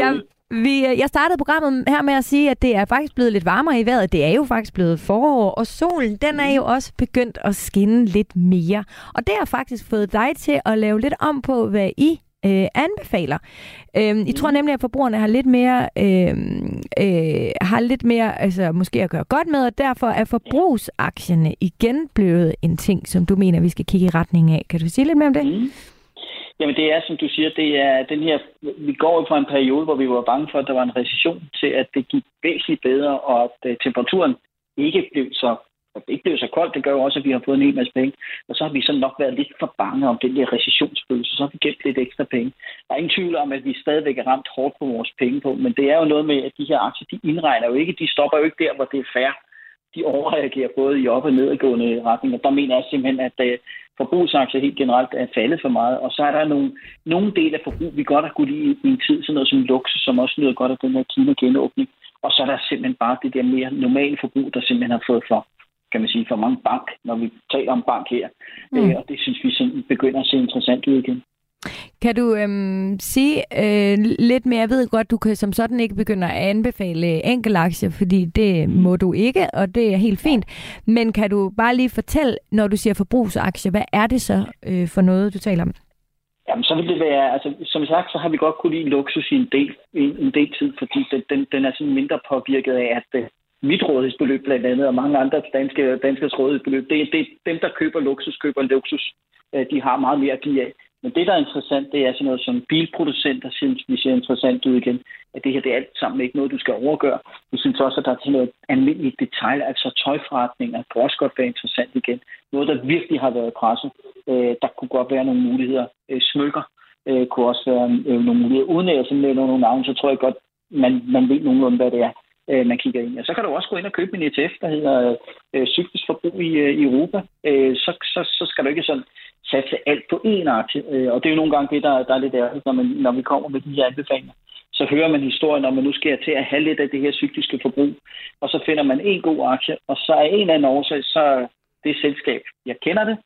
C: jeg, vi, jeg startede programmet her med at sige, at det er faktisk blevet lidt varmere i vejret. Det er jo faktisk blevet forår, og solen den er jo også begyndt at skinne lidt mere. Og det har faktisk fået dig til at lave lidt om på, hvad I øh, anbefaler. Øh, jeg tror nemlig, at forbrugerne har lidt mere, øh, øh, har lidt mere altså, måske at gøre godt med, og derfor er forbrugsaktierne igen blevet en ting, som du mener, vi skal kigge i retning af. Kan du sige lidt mere om det? Mm.
F: Jamen det er, som du siger, det er den her, vi går fra en periode, hvor vi var bange for, at der var en recession, til at det gik væsentligt bedre, og at øh, temperaturen ikke blev så og det ikke blev så koldt, det gør jo også, at vi har fået en hel masse penge. Og så har vi så nok været lidt for bange om den der recessionsfølelse, så har vi gemt lidt ekstra penge. Der er ingen tvivl om, at vi stadigvæk er ramt hårdt på vores penge på, men det er jo noget med, at de her aktier, de indregner jo ikke, de stopper jo ikke der, hvor det er fair. De overreagerer både i op- og nedadgående og Der mener jeg simpelthen, at øh, forbrugsaktier helt generelt er faldet for meget. Og så er der nogle, nogle dele af forbrug, vi godt har kunne lide i en tid, sådan noget som luksus, som også nyder godt af den her Kina-genåbning. Og så er der simpelthen bare det der mere normale forbrug, der simpelthen har fået for kan man sige, for mange bank, når vi taler om bank her. Mm. Øh, og det synes vi sådan begynder at se interessant ud igen.
C: Kan du øhm, sige øh, lidt mere? Jeg ved godt, du kan som sådan ikke begynde at anbefale enkelaktier, fordi det må du ikke, og det er helt fint. Men kan du bare lige fortælle, når du siger forbrugsaktier, hvad er det så øh, for noget, du taler om?
F: Jamen, så vil det være, altså, som sagt, så har vi godt kunne lide luksus i en del, en, en del tid, fordi den, den, den er sådan mindre påvirket af, at, mit rådighedsbeløb blandt andet, og mange andre danske, danskers rådighedsbeløb, det, det dem, der køber luksus, køber luksus. Øh, de har meget mere at give af. Men det, der er interessant, det er sådan noget som bilproducenter, synes vi ser interessant ud igen. At det her, det er alt sammen ikke noget, du skal overgøre. Vi synes også, at der er sådan noget almindeligt detalj, altså tøjforretninger, kan også godt være interessant igen. Noget, der virkelig har været presset. Øh, der kunne godt være nogle muligheder. Øh, smykker øh, kunne også være øh, nogle muligheder. Uden at jeg simpelthen nogle navne, så tror jeg godt, man, man ved nogenlunde, hvad det er øh, man kigger ind. Og så kan du også gå ind og købe en ETF, der hedder øh, cyklisk forbrug i, øh, i Europa. Øh, så, så, så skal du ikke sådan satse alt på én aktie. Øh, og det er jo nogle gange det, der, der er lidt ærligt, når, man, når vi kommer med de her anbefalinger. Så hører man historien om, at nu skal jeg til at have lidt af det her cykliske forbrug. Og så finder man en god aktie, og så er en eller anden årsag, så det selskab, jeg kender det,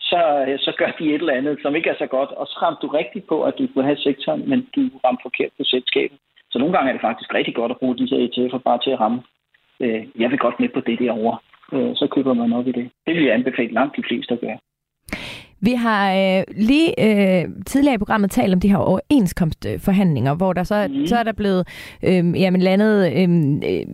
F: så, øh, så gør de et eller andet, som ikke er så godt. Og så ramte du rigtigt på, at du kunne have sektoren, men du ramte forkert på selskabet. Så nogle gange er det faktisk rigtig godt at bruge de her ETF'er bare til at ramme. Øh, jeg vil godt med på det derovre. Øh, så køber man op i det. Det vil jeg anbefale langt de fleste at gøre.
C: Vi har øh, lige øh, tidligere i programmet talt om de her overenskomstforhandlinger, hvor der så, mm. så er der blevet øh, jamen, landet øh, øh,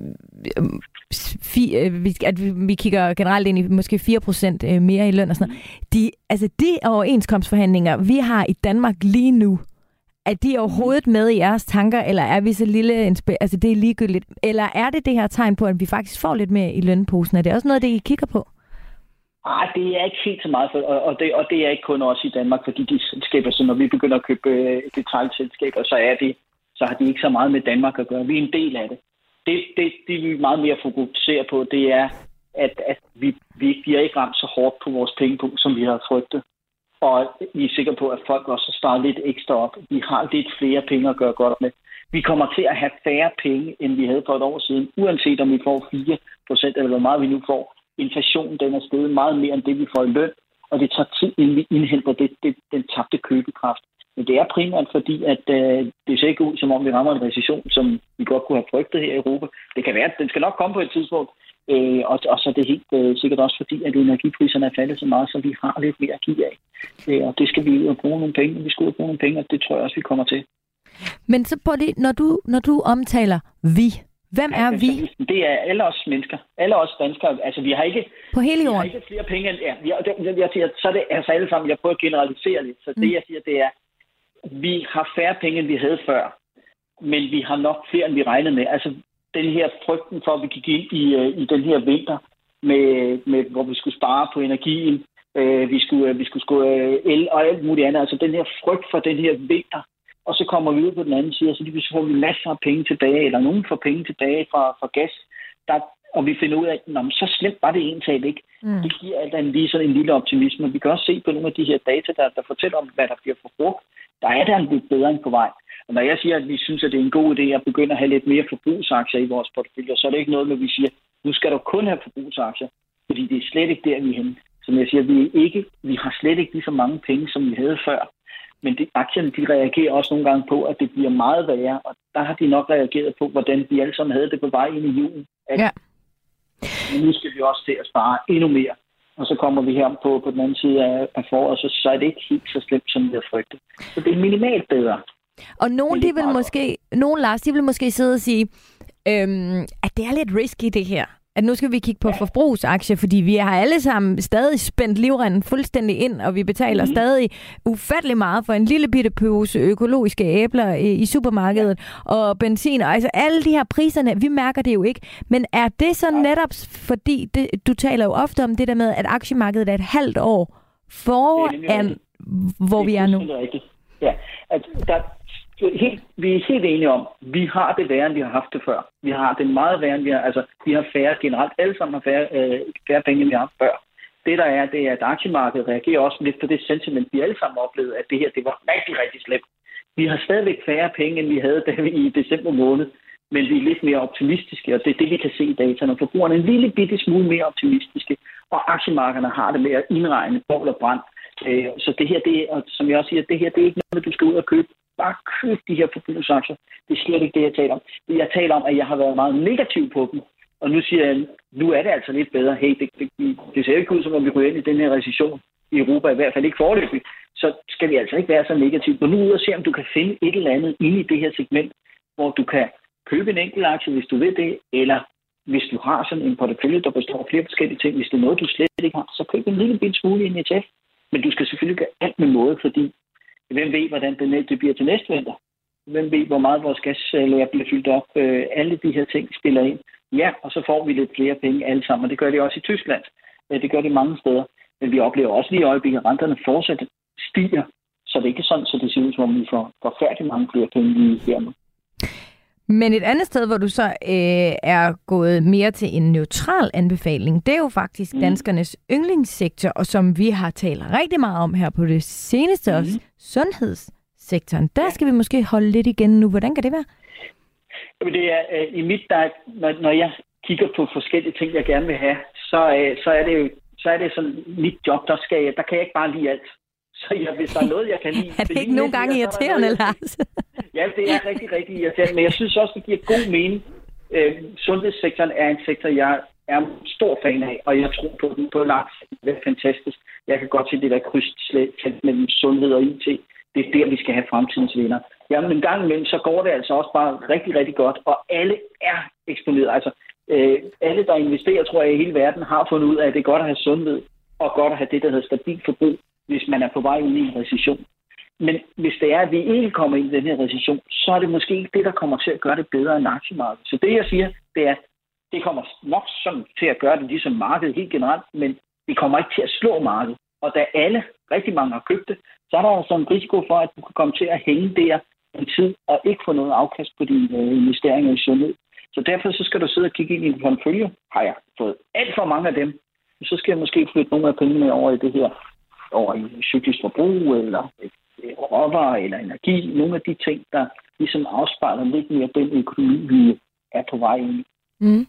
C: fi, øh, at vi, vi kigger generelt ind i måske 4% øh, mere i løn og sådan noget. De, altså de overenskomstforhandlinger, vi har i Danmark lige nu, er de overhovedet med i jeres tanker, eller er vi så lille, altså det er ligegyldigt, eller er det det her tegn på, at vi faktisk får lidt mere i lønposen? Er det også noget, det I kigger på?
F: Nej, det er ikke helt så meget, for, og, det, og det er ikke kun også i Danmark, fordi de selskaber, så når vi begynder at købe øh, detaljselskaber, så er det, så har de ikke så meget med Danmark at gøre. Vi er en del af det. Det, det, det vi meget mere fokuserer på, det er, at, at vi, vi, vi er ikke ramt så hårdt på vores pengepunkt, som vi har frygtet og vi er sikre på, at folk også sparer lidt ekstra op. Vi har lidt flere penge at gøre godt med. Vi kommer til at have færre penge, end vi havde for et år siden, uanset om vi får 4% eller hvor meget vi nu får. Inflationen den er steget meget mere end det, vi får i løn, og det tager tid, inden vi indhenter det, det, den tabte købekraft. Men det er primært fordi, at øh, det ser ikke ud, som om vi rammer en recession, som vi godt kunne have frygtet her i Europa. Det kan være, at den skal nok komme på et tidspunkt, Øh, og, og så er det helt øh, sikkert også fordi, at energipriserne er faldet så meget, så vi har lidt mere at give af. Øh, og det skal vi ud og bruge nogle penge. Vi skal ud og bruge nogle penge, og det tror jeg også, vi kommer til.
C: Men så på det, når du, når du omtaler vi, hvem er vi?
F: Det er alle os mennesker. Alle os danskere. Altså, vi har ikke,
C: på hele jorden.
F: Vi har ikke flere penge end... Ja, vi har, det, jeg siger, så er det altså alle sammen... Jeg prøver at generalisere lidt. Så mm. det, jeg siger, det er, vi har færre penge, end vi havde før. Men vi har nok flere, end vi regnede med. Altså, den her frygten for, at vi gik ind i, øh, i den her vinter, med, med, hvor vi skulle spare på energien, øh, vi skulle, vi skulle skulle øh, el og alt muligt andet. Altså den her frygt for den her vinter. Og så kommer vi ud på den anden side, og så lige får vi masser af penge tilbage, eller nogen får penge tilbage fra, fra gas. Der, og vi finder ud af, at så slemt var det egentlig ikke. Mm. Det giver alt andet lige sådan en lille optimisme. Vi kan også se på nogle af de her data, der, der fortæller om, hvad der bliver forbrugt. Der er der en lidt bedre end på vej. Og når jeg siger, at vi synes, at det er en god idé at begynde at have lidt mere forbrugsaktier i vores portefølje, så er det ikke noget med, at vi siger, nu skal du kun have forbrugsaktier, fordi det er slet ikke der, vi er henne. Som jeg siger, vi, er ikke, vi har slet ikke lige så mange penge, som vi havde før. Men de, aktierne de reagerer også nogle gange på, at det bliver meget værre, og der har de nok reageret på, hvordan de alle sammen havde det på vej ind i julen. At ja. Nu skal vi også til at spare endnu mere. Og så kommer vi her på, på den anden side af, af foråret, så, så er det ikke helt så slemt, som vi har frygtet. Så det er minimalt bedre.
C: Og nogen, de vil måske, nogen Lars, de vil måske sidde og sige, øhm, at det er lidt risky det her at nu skal vi kigge på ja. forbrugsaktier, fordi vi har alle sammen stadig spændt livrenden fuldstændig ind, og vi betaler mm. stadig ufattelig meget for en lille bitte pose økologiske æbler i supermarkedet, ja. og benzin, og altså alle de her priserne, vi mærker det jo ikke. Men er det så ja. netop, fordi det, du taler jo ofte om det der med, at aktiemarkedet er et halvt år foran, hvor vi er nu?
F: Ja, at der, helt, vi er helt enige om, vi har det værre, end vi har haft det før. Vi har det meget værre, end vi har, altså, vi har færre generelt. Alle sammen har færre, øh, færre penge, end vi har haft før. Det der er, det er, at aktiemarkedet reagerer også lidt på det sentiment, vi alle sammen oplevede, at det her, det var rigtig, rigtig slemt. Vi har stadigvæk færre penge, end vi havde da vi i december måned, men vi er lidt mere optimistiske, og det er det, vi kan se i dataene. Forbrugerne er en lille bitte smule mere optimistiske, og aktiemarkederne har det med at indregne bål og brand. Øh, så det her, det, og som jeg også siger, det her, det er ikke noget, du skal ud og købe bare køb de her forbrugsaktier. Det er slet ikke det, jeg taler om. Jeg taler om, at jeg har været meget negativ på dem. Og nu siger jeg, nu er det altså lidt bedre. Hey, det, det, det ser ikke ud som om, vi går ind i den her recession i Europa, i hvert fald ikke forløbig. Så skal vi altså ikke være så negative. Gå nu ud og se, om du kan finde et eller andet inde i det her segment, hvor du kan købe en enkelt aktie, hvis du vil det, eller hvis du har sådan en portefølje, der består af flere forskellige ting, hvis det er noget, du slet ikke har, så køb en lille bit smule i en ETF. Men du skal selvfølgelig gøre alt med måde, fordi Hvem ved, hvordan det, det bliver til næste vinter? Hvem ved, hvor meget vores gaslager bliver fyldt op? Øh, alle de her ting spiller ind. Ja, og så får vi lidt flere penge alle sammen, og det gør det også i Tyskland. Det gør det mange steder. Men vi oplever også lige i øjeblikket, at renterne fortsat stiger. Så det er ikke sådan, så det ser ud som om, vi får forfærdeligt mange flere penge lige her nu.
C: Men et andet sted, hvor du så øh, er gået mere til en neutral anbefaling, det er jo faktisk mm. danskernes yndlingssektor, og som vi har talt rigtig meget om her på det seneste mm. også, sundhedssektoren. Der skal vi måske holde lidt igen nu. Hvordan kan det være?
F: Jamen det er, øh, I mit, der, når, når jeg kigger på forskellige ting, jeg gerne vil have, så, øh, så er det jo så er det sådan mit job, der skal der kan jeg ikke bare lide alt. Så jeg, hvis der er noget, jeg kan lide... <laughs>
C: er det ikke nogle gange irriterende, Lars?
F: ja, det er rigtig, rigtig irriterende, men jeg synes også, det giver god mening. Øh, sundhedssektoren er en sektor, jeg er stor fan af, og jeg tror på den på langt. Det er fantastisk. Jeg kan godt se det der krydslægt mellem sundhed og IT. Det er der, vi skal have fremtidens vinder. Jamen en gang imellem, så går det altså også bare rigtig, rigtig godt, og alle er eksponeret. Altså, øh, alle, der investerer, tror jeg, i hele verden, har fundet ud af, at det er godt at have sundhed, og godt at have det, der hedder stabil forbrug hvis man er på vej ud i en recession. Men hvis det er, at vi ikke kommer ind i den her recession, så er det måske ikke det, der kommer til at gøre det bedre end aktiemarkedet. Så det, jeg siger, det er, det kommer nok sådan til at gøre det ligesom markedet helt generelt, men det kommer ikke til at slå markedet. Og da alle, rigtig mange har købt det, så er der altså en risiko for, at du kan komme til at hænge der en tid og ikke få noget afkast på dine øh, investeringer i sundhed. Så derfor så skal du sidde og kigge ind i en portefølje. Har jeg fået alt for mange af dem, så skal jeg måske flytte nogle af pengene over i det her over i cyklisk forbrug, eller råvarer, eller energi. Nogle af de ting, der ligesom afspejler lidt mere den økonomi, vi er på vej ind i. Mm.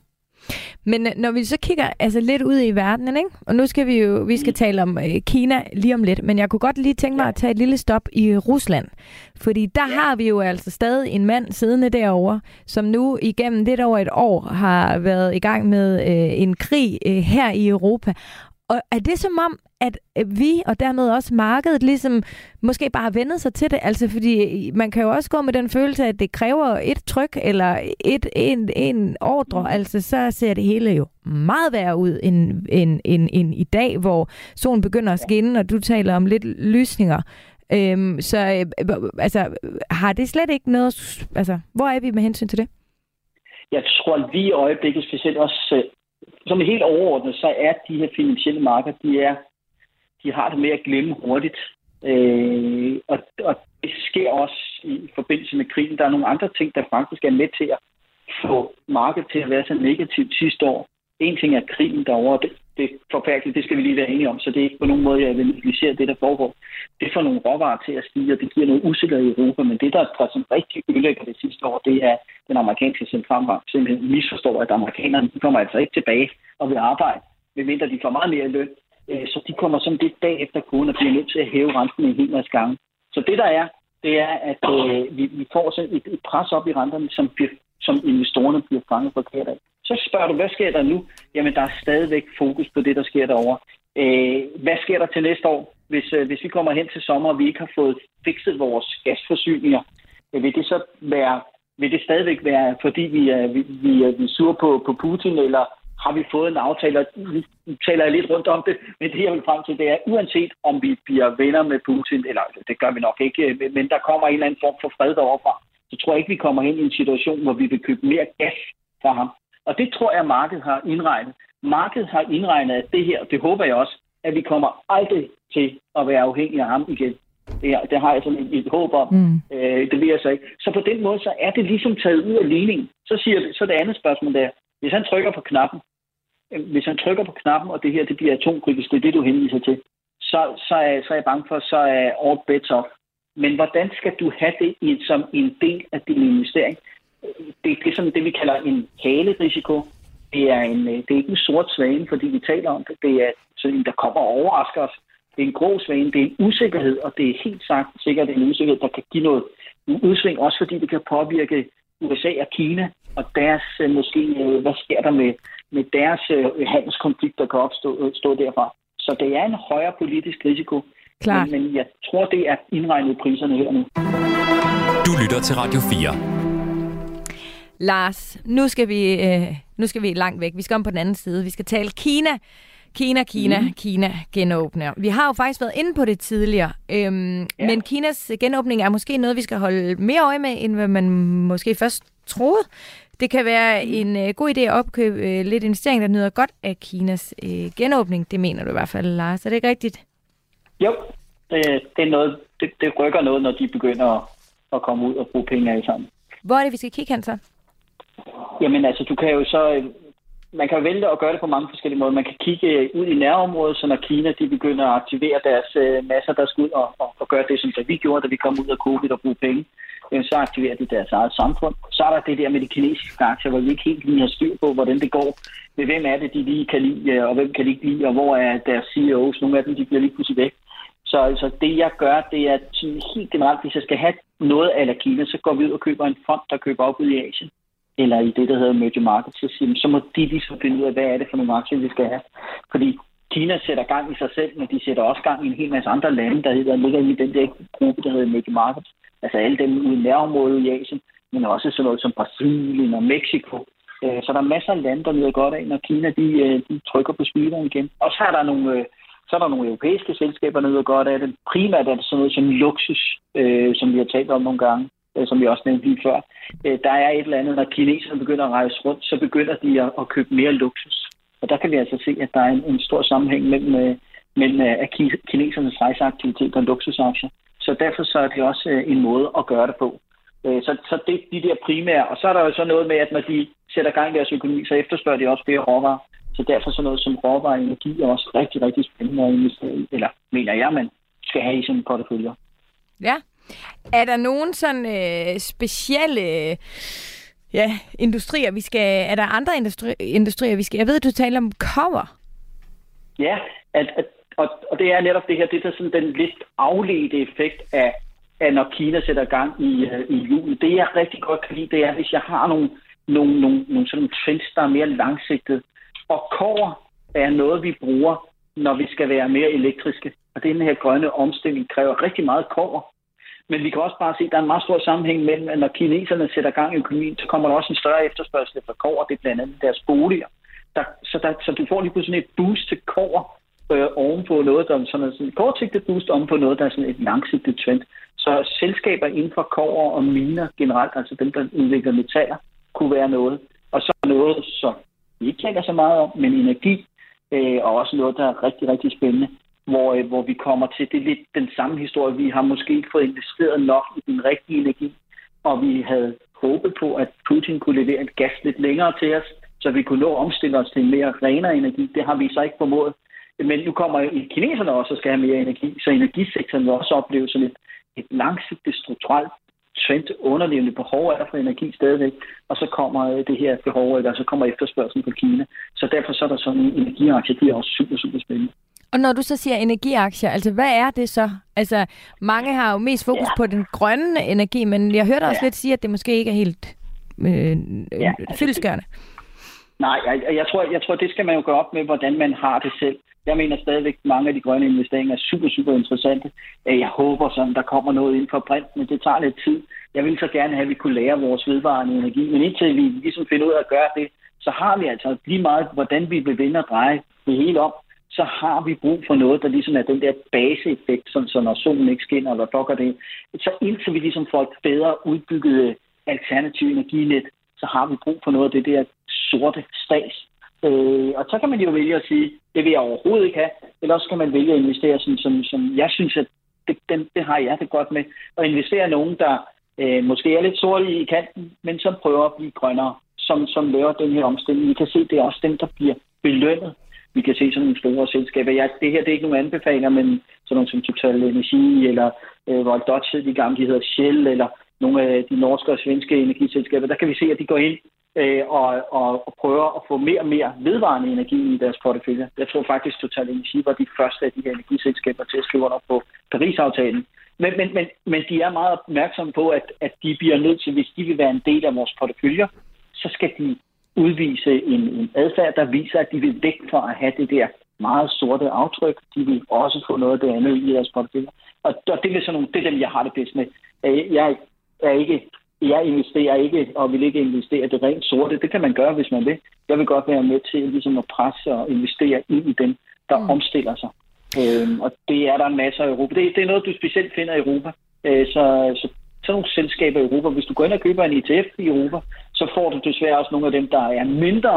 C: Men øh, når vi så kigger altså lidt ud i verden, ikke? og nu skal vi jo vi skal mm. tale om øh, Kina lige om lidt, men jeg kunne godt lige tænke mig at tage et lille stop i Rusland. Fordi der har vi jo altså stadig en mand siddende derovre, som nu igennem lidt over et år har været i gang med øh, en krig øh, her i Europa. Og er det som om, at vi og dermed også markedet ligesom måske bare har vendet sig til det? Altså fordi man kan jo også gå med den følelse, at det kræver et tryk eller et, en, en ordre. Mm. Altså så ser det hele jo meget værre ud end, end, end, end i dag, hvor solen begynder at skinne, og du taler om lidt lysninger. Øhm, så øh, altså, har det slet ikke noget... Altså, hvor er vi med hensyn til det?
F: Jeg tror lige i øjeblikket, specielt også som helt overordnet, så er de her finansielle markeder, de, er, de har det med at glemme hurtigt. Øh, og, og det sker også i forbindelse med krigen. Der er nogle andre ting, der faktisk er med til at få markedet til at være så negativt sidste år. En ting er krigen derovre, det, det er forfærdeligt, det skal vi lige være enige om, så det er ikke på nogen måde, jeg vil negligere det, der foregår. Det får nogle råvarer til at stige, og det giver noget usikkerhed i Europa, men det, der, der som rigtig ødelægger det sidste år, det er den amerikanske centralbank simpelthen misforstår, at amerikanerne kommer altså ikke tilbage og vil arbejde, medmindre de får meget mere løn. Øh, så de kommer som det dag efter kun og bliver nødt til at hæve renten en hel masse gange. Så det, der er, det er, at øh, vi, vi får sådan et, et pres op i renterne, som, bliver, som investorerne bliver fanget forkert af. Så spørger du, hvad sker der nu? Jamen, der er stadigvæk fokus på det, der sker derovre. Øh, hvad sker der til næste år? Hvis, øh, hvis vi kommer hen til sommer, og vi ikke har fået fikset vores gasforsyninger, øh, vil det så være, vil det stadigvæk være, fordi vi er, vi, vi er, vi er sur på, på Putin, eller har vi fået en aftale, og nu taler jeg lidt rundt om det, <laughs> men det jeg vil frem til, det er, uanset om vi bliver venner med Putin, eller det gør vi nok ikke, øh, men der kommer en eller anden form for fred deroverfra, så tror jeg ikke, vi kommer hen i en situation, hvor vi vil købe mere gas fra ham. Og det tror jeg, markedet har indregnet. Markedet har indregnet, at det her, det håber jeg også, at vi kommer aldrig til at være afhængige af ham igen. Det, her, det har jeg sådan et, et håb om. Mm. Øh, det vil jeg så ikke. Så på den måde, så er det ligesom taget ud af ligningen. Så siger så det andet spørgsmål der. Hvis han trykker på knappen, øh, hvis han trykker på knappen, og det her det bliver atomkritisk, det er det, du henviser til, så, så, er, så er jeg bange for, så er all bets off. Men hvordan skal du have det i, som en del af din investering? Det, det er sådan det, vi kalder en halerisiko. Det er, en, det er ikke en sort svane, fordi vi taler om det. Det er sådan en, der kommer og overrasker os. Det er en grå svane, det er en usikkerhed, og det er helt sagt sikkert en usikkerhed, der kan give noget udsving, også fordi det kan påvirke USA og Kina, og deres øh, måske, øh, hvad sker der med, med deres øh, handelskonflikt, der kan opstå stå derfra. Så det er en højere politisk risiko,
C: Klar.
F: Men, men jeg tror, det er indregnet i priserne her nu.
B: Du lytter til Radio 4.
C: Lars, nu skal, vi, øh, nu skal vi langt væk. Vi skal om på den anden side. Vi skal tale Kina. Kina, Kina, mm. Kina genåbner. Vi har jo faktisk været inde på det tidligere, øhm, ja. men Kinas genåbning er måske noget, vi skal holde mere øje med, end hvad man måske først troede. Det kan være en øh, god idé at opkøbe øh, lidt investering, der nyder godt af Kinas øh, genåbning. Det mener du i hvert fald, Lars. Er det ikke rigtigt?
F: Jo, det, det, er noget, det, det rykker noget, når de begynder at, at komme ud og bruge penge af sammen.
C: Hvor er det, vi skal kigge hen så?
F: Jamen altså, du kan jo så... Øh, man kan jo vælge at gøre det på mange forskellige måder. Man kan kigge øh, ud i nærområdet, så når Kina de begynder at aktivere deres øh, masser, der skal ud og, og, og gøre det, som vi gjorde, da vi kom ud af covid og bruge penge, så aktiverer de deres eget samfund. Så er der det der med de kinesiske aktier, hvor vi ikke helt lige har styr på, hvordan det går. Med hvem er det, de lige kan lide, og hvem kan de ikke lide, og hvor er deres CEOs. Nogle af dem, de bliver lige pludselig væk. Så altså, det jeg gør, det er helt generelt, hvis jeg skal have noget af Kina, så går vi ud og køber en fond, der køber op ud i Asien eller i det, der hedder major market, så, siger, så må de ligesom finde ud af, hvad er det for nogle aktier, vi skal have. Fordi Kina sætter gang i sig selv, men de sætter også gang i en hel masse andre lande, der, hedder, ligger i den der gruppe, der hedder major market. Altså alle dem ude i nærområdet i Asien, men også sådan noget som Brasilien og Mexico. Øh, så der er masser af lande, der nyder godt af, når Kina de, øh, de trykker på speederen igen. Og så er der nogle, øh, så er der nogle europæiske selskaber, der nyder godt af det. Primært er det sådan noget som luksus, øh, som vi har talt om nogle gange Øh, som vi også nævnte lige før. Øh, der er et eller andet, når kineserne begynder at rejse rundt, så begynder de at, at købe mere luksus. Og der kan vi altså se, at der er en, en stor sammenhæng mellem, øh, mellem at kinesernes rejseaktivitet og luksusaktier. Så derfor så er det også en måde at gøre det på. Så, så det de der primære. Og så er der jo så noget med, at når de sætter gang i deres økonomi, så efterspørger de også flere råvarer. Så derfor så noget som råvarer og energi er også rigtig, rigtig spændende at investere i. Eller mener jeg, man skal have i sådan en portefølje.
C: Ja, er der nogen sådan øh, specielle ja, industrier, vi skal... Er der andre industri, industrier, vi skal... Jeg ved, du taler om cover.
F: Ja, at, at, og, og det er netop det her, det er sådan den lidt afledte effekt af, af når Kina sætter gang i, uh, i juli. Det jeg rigtig godt kan lide, det er, hvis jeg har nogle, nogle, nogle, nogle sådan trends, der er mere langsigtet. Og kover er noget, vi bruger, når vi skal være mere elektriske. Og den her grønne omstilling kræver rigtig meget kover. Men vi kan også bare se, at der er en meget stor sammenhæng mellem, at når kineserne sætter gang i økonomien, så kommer der også en større efterspørgsel efter kover. Det er blandt andet deres boliger. Der, så, der, så du får lige pludselig et boost til kover øh, ovenpå noget, der er sådan, et kortsigtet boost ovenpå noget, der er sådan et langsigtet trend. Så selskaber inden for kover og miner generelt, altså dem, der udvikler metaller, kunne være noget. Og så noget, som vi ikke tænker så meget om, men energi, øh, og også noget, der er rigtig, rigtig spændende hvor, øh, hvor vi kommer til, det er lidt den samme historie. Vi har måske ikke fået investeret nok i den rigtige energi, og vi havde håbet på, at Putin kunne levere et gas lidt længere til os, så vi kunne nå at omstille os til en mere renere energi. Det har vi så ikke formået. Men nu kommer kineserne også og skal have mere energi, så energisektoren vil også opleve sådan et, et langsigtet strukturelt trend underlevende behov er der for energi stadigvæk, og så kommer øh, det her behov, eller så kommer efterspørgselen på Kina. Så derfor så er der sådan en energiaktie, de er også super, super spændende.
C: Og når du så siger energiaktier, altså hvad er det så? Altså mange har jo mest fokus ja. på den grønne energi, men jeg hørte også ja. lidt sige, at det måske ikke er helt øh, ja, altså, fyldeskørende.
F: Nej, jeg, jeg, tror, jeg tror, det skal man jo gøre op med, hvordan man har det selv. Jeg mener stadigvæk, at mange af de grønne investeringer er super, super interessante. Jeg håber, sådan, der kommer noget ind for brint, men det tager lidt tid. Jeg vil så gerne have, at vi kunne lære vores vedvarende energi, men indtil vi ligesom finder ud af at gøre det, så har vi altså lige meget, hvordan vi vil vinde og dreje det hele om, så har vi brug for noget, der ligesom er den der baseeffekt, som så når solen ikke skinner, eller dokker det. Så indtil vi ligesom får et bedre udbygget øh, alternativ energinet, så har vi brug for noget af det der sorte stas. Øh, og så kan man jo vælge at sige, det vil jeg overhovedet ikke have, eller også kan man vælge at investere, som, som, som jeg synes, at det, det, det har jeg det godt med, at investere i nogen, der øh, måske er lidt sorte i kanten, men som prøver at blive grønnere, som, som laver den her omstilling. Vi kan se, det er også dem, der bliver belønnet. Vi kan se sådan nogle store selskaber. Ja, det her det er ikke nogen anbefalinger, men sådan nogle som Total Energi, eller øh, Royal Dutch, de gamle, de hedder Shell, eller nogle af de norske og svenske energiselskaber, der kan vi se, at de går ind øh, og, og, og prøver at få mere og mere vedvarende energi i deres portefølje. Jeg tror faktisk, Total Energi var de første af de her energiselskaber til at skrive under på Paris-aftalen. Men, men, men, men de er meget opmærksomme på, at, at de bliver nødt til, hvis de vil være en del af vores porteføljer, så skal de udvise en, en adfærd, der viser, at de vil væk fra at have det der meget sorte aftryk. De vil også få noget af det andet i deres portefølje. Og, og det, er sådan nogle, det er dem, jeg har det bedst med. Jeg er ikke jeg investerer ikke og vil ikke investere det rent sorte. Det kan man gøre, hvis man vil. Jeg vil godt være med til ligesom at presse og investere ind i dem, der mm. omstiller sig. Øhm, og det er der en masse af Europa. Det, det er noget, du specielt finder i Europa. Øh, så, så sådan nogle selskaber i Europa, hvis du går ind og køber en ETF i Europa, så får du desværre også nogle af dem, der er mindre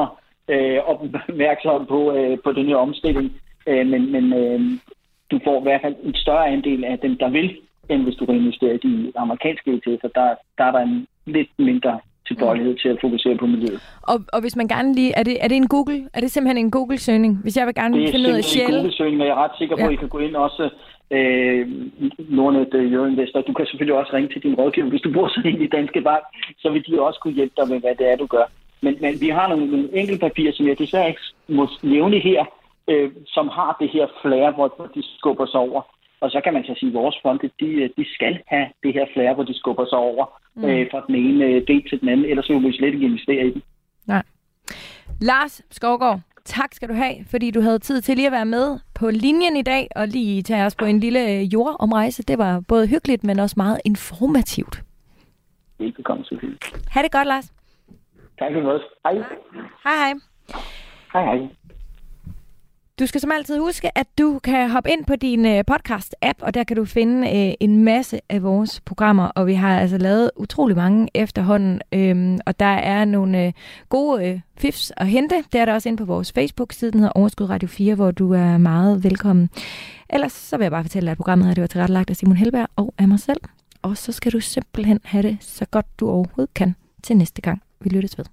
F: øh, opmærksomme på, øh, på den her omstilling. Øh, men men øh, du får i hvert fald en større andel af dem, der vil end hvis du reinvesterer i de amerikanske ETF'er. Der, der er der en lidt mindre tilbøjelighed til at fokusere på miljøet.
C: Og, og hvis man gerne lige... Er det, er det en Google? Er det simpelthen en Google-søgning? Hvis jeg vil gerne finde ud af Shell...
F: Det er en Google-søgning, men jeg er ret sikker på, ja. at I kan gå ind også øh, Nordnet Euroinvestor. Du kan selvfølgelig også ringe til din rådgiver. Hvis du bor sådan en i Danske Bank, så vil de også kunne hjælpe dig med, hvad det er, du gør. Men, men vi har nogle, nogle enkelte papirer, som jeg desværre ikke må nævne her, øh, som har det her flære, hvor de skubber sig over. Og så kan man så sige, at vores fonde, de, de skal have det her flere, hvor de skubber sig over mm. øh, fra den ene øh, del til den anden. Ellers vil vi slet ikke investere i dem.
C: Nej. Lars Skovgaard, tak skal du have, fordi du havde tid til lige at være med på linjen i dag, og lige tage os på en lille øh, jordomrejse. Det var både hyggeligt, men også meget informativt.
F: Velbekomme, Sofie.
C: Ha' det godt, Lars.
F: Tak for. Hej.
C: Hej, hej.
F: Hej, hej.
C: Du skal som altid huske, at du kan hoppe ind på din øh, podcast-app, og der kan du finde øh, en masse af vores programmer, og vi har altså lavet utrolig mange efterhånden, øhm, og der er nogle øh, gode øh, fifs at hente. Det er der også inde på vores Facebook-side, den hedder Overskud Radio 4, hvor du er meget velkommen. Ellers så vil jeg bare fortælle dig, at programmet her det var tilrettelagt af Simon Helberg og af mig selv. Og så skal du simpelthen have det så godt du overhovedet kan til næste gang, vi lyttes ved.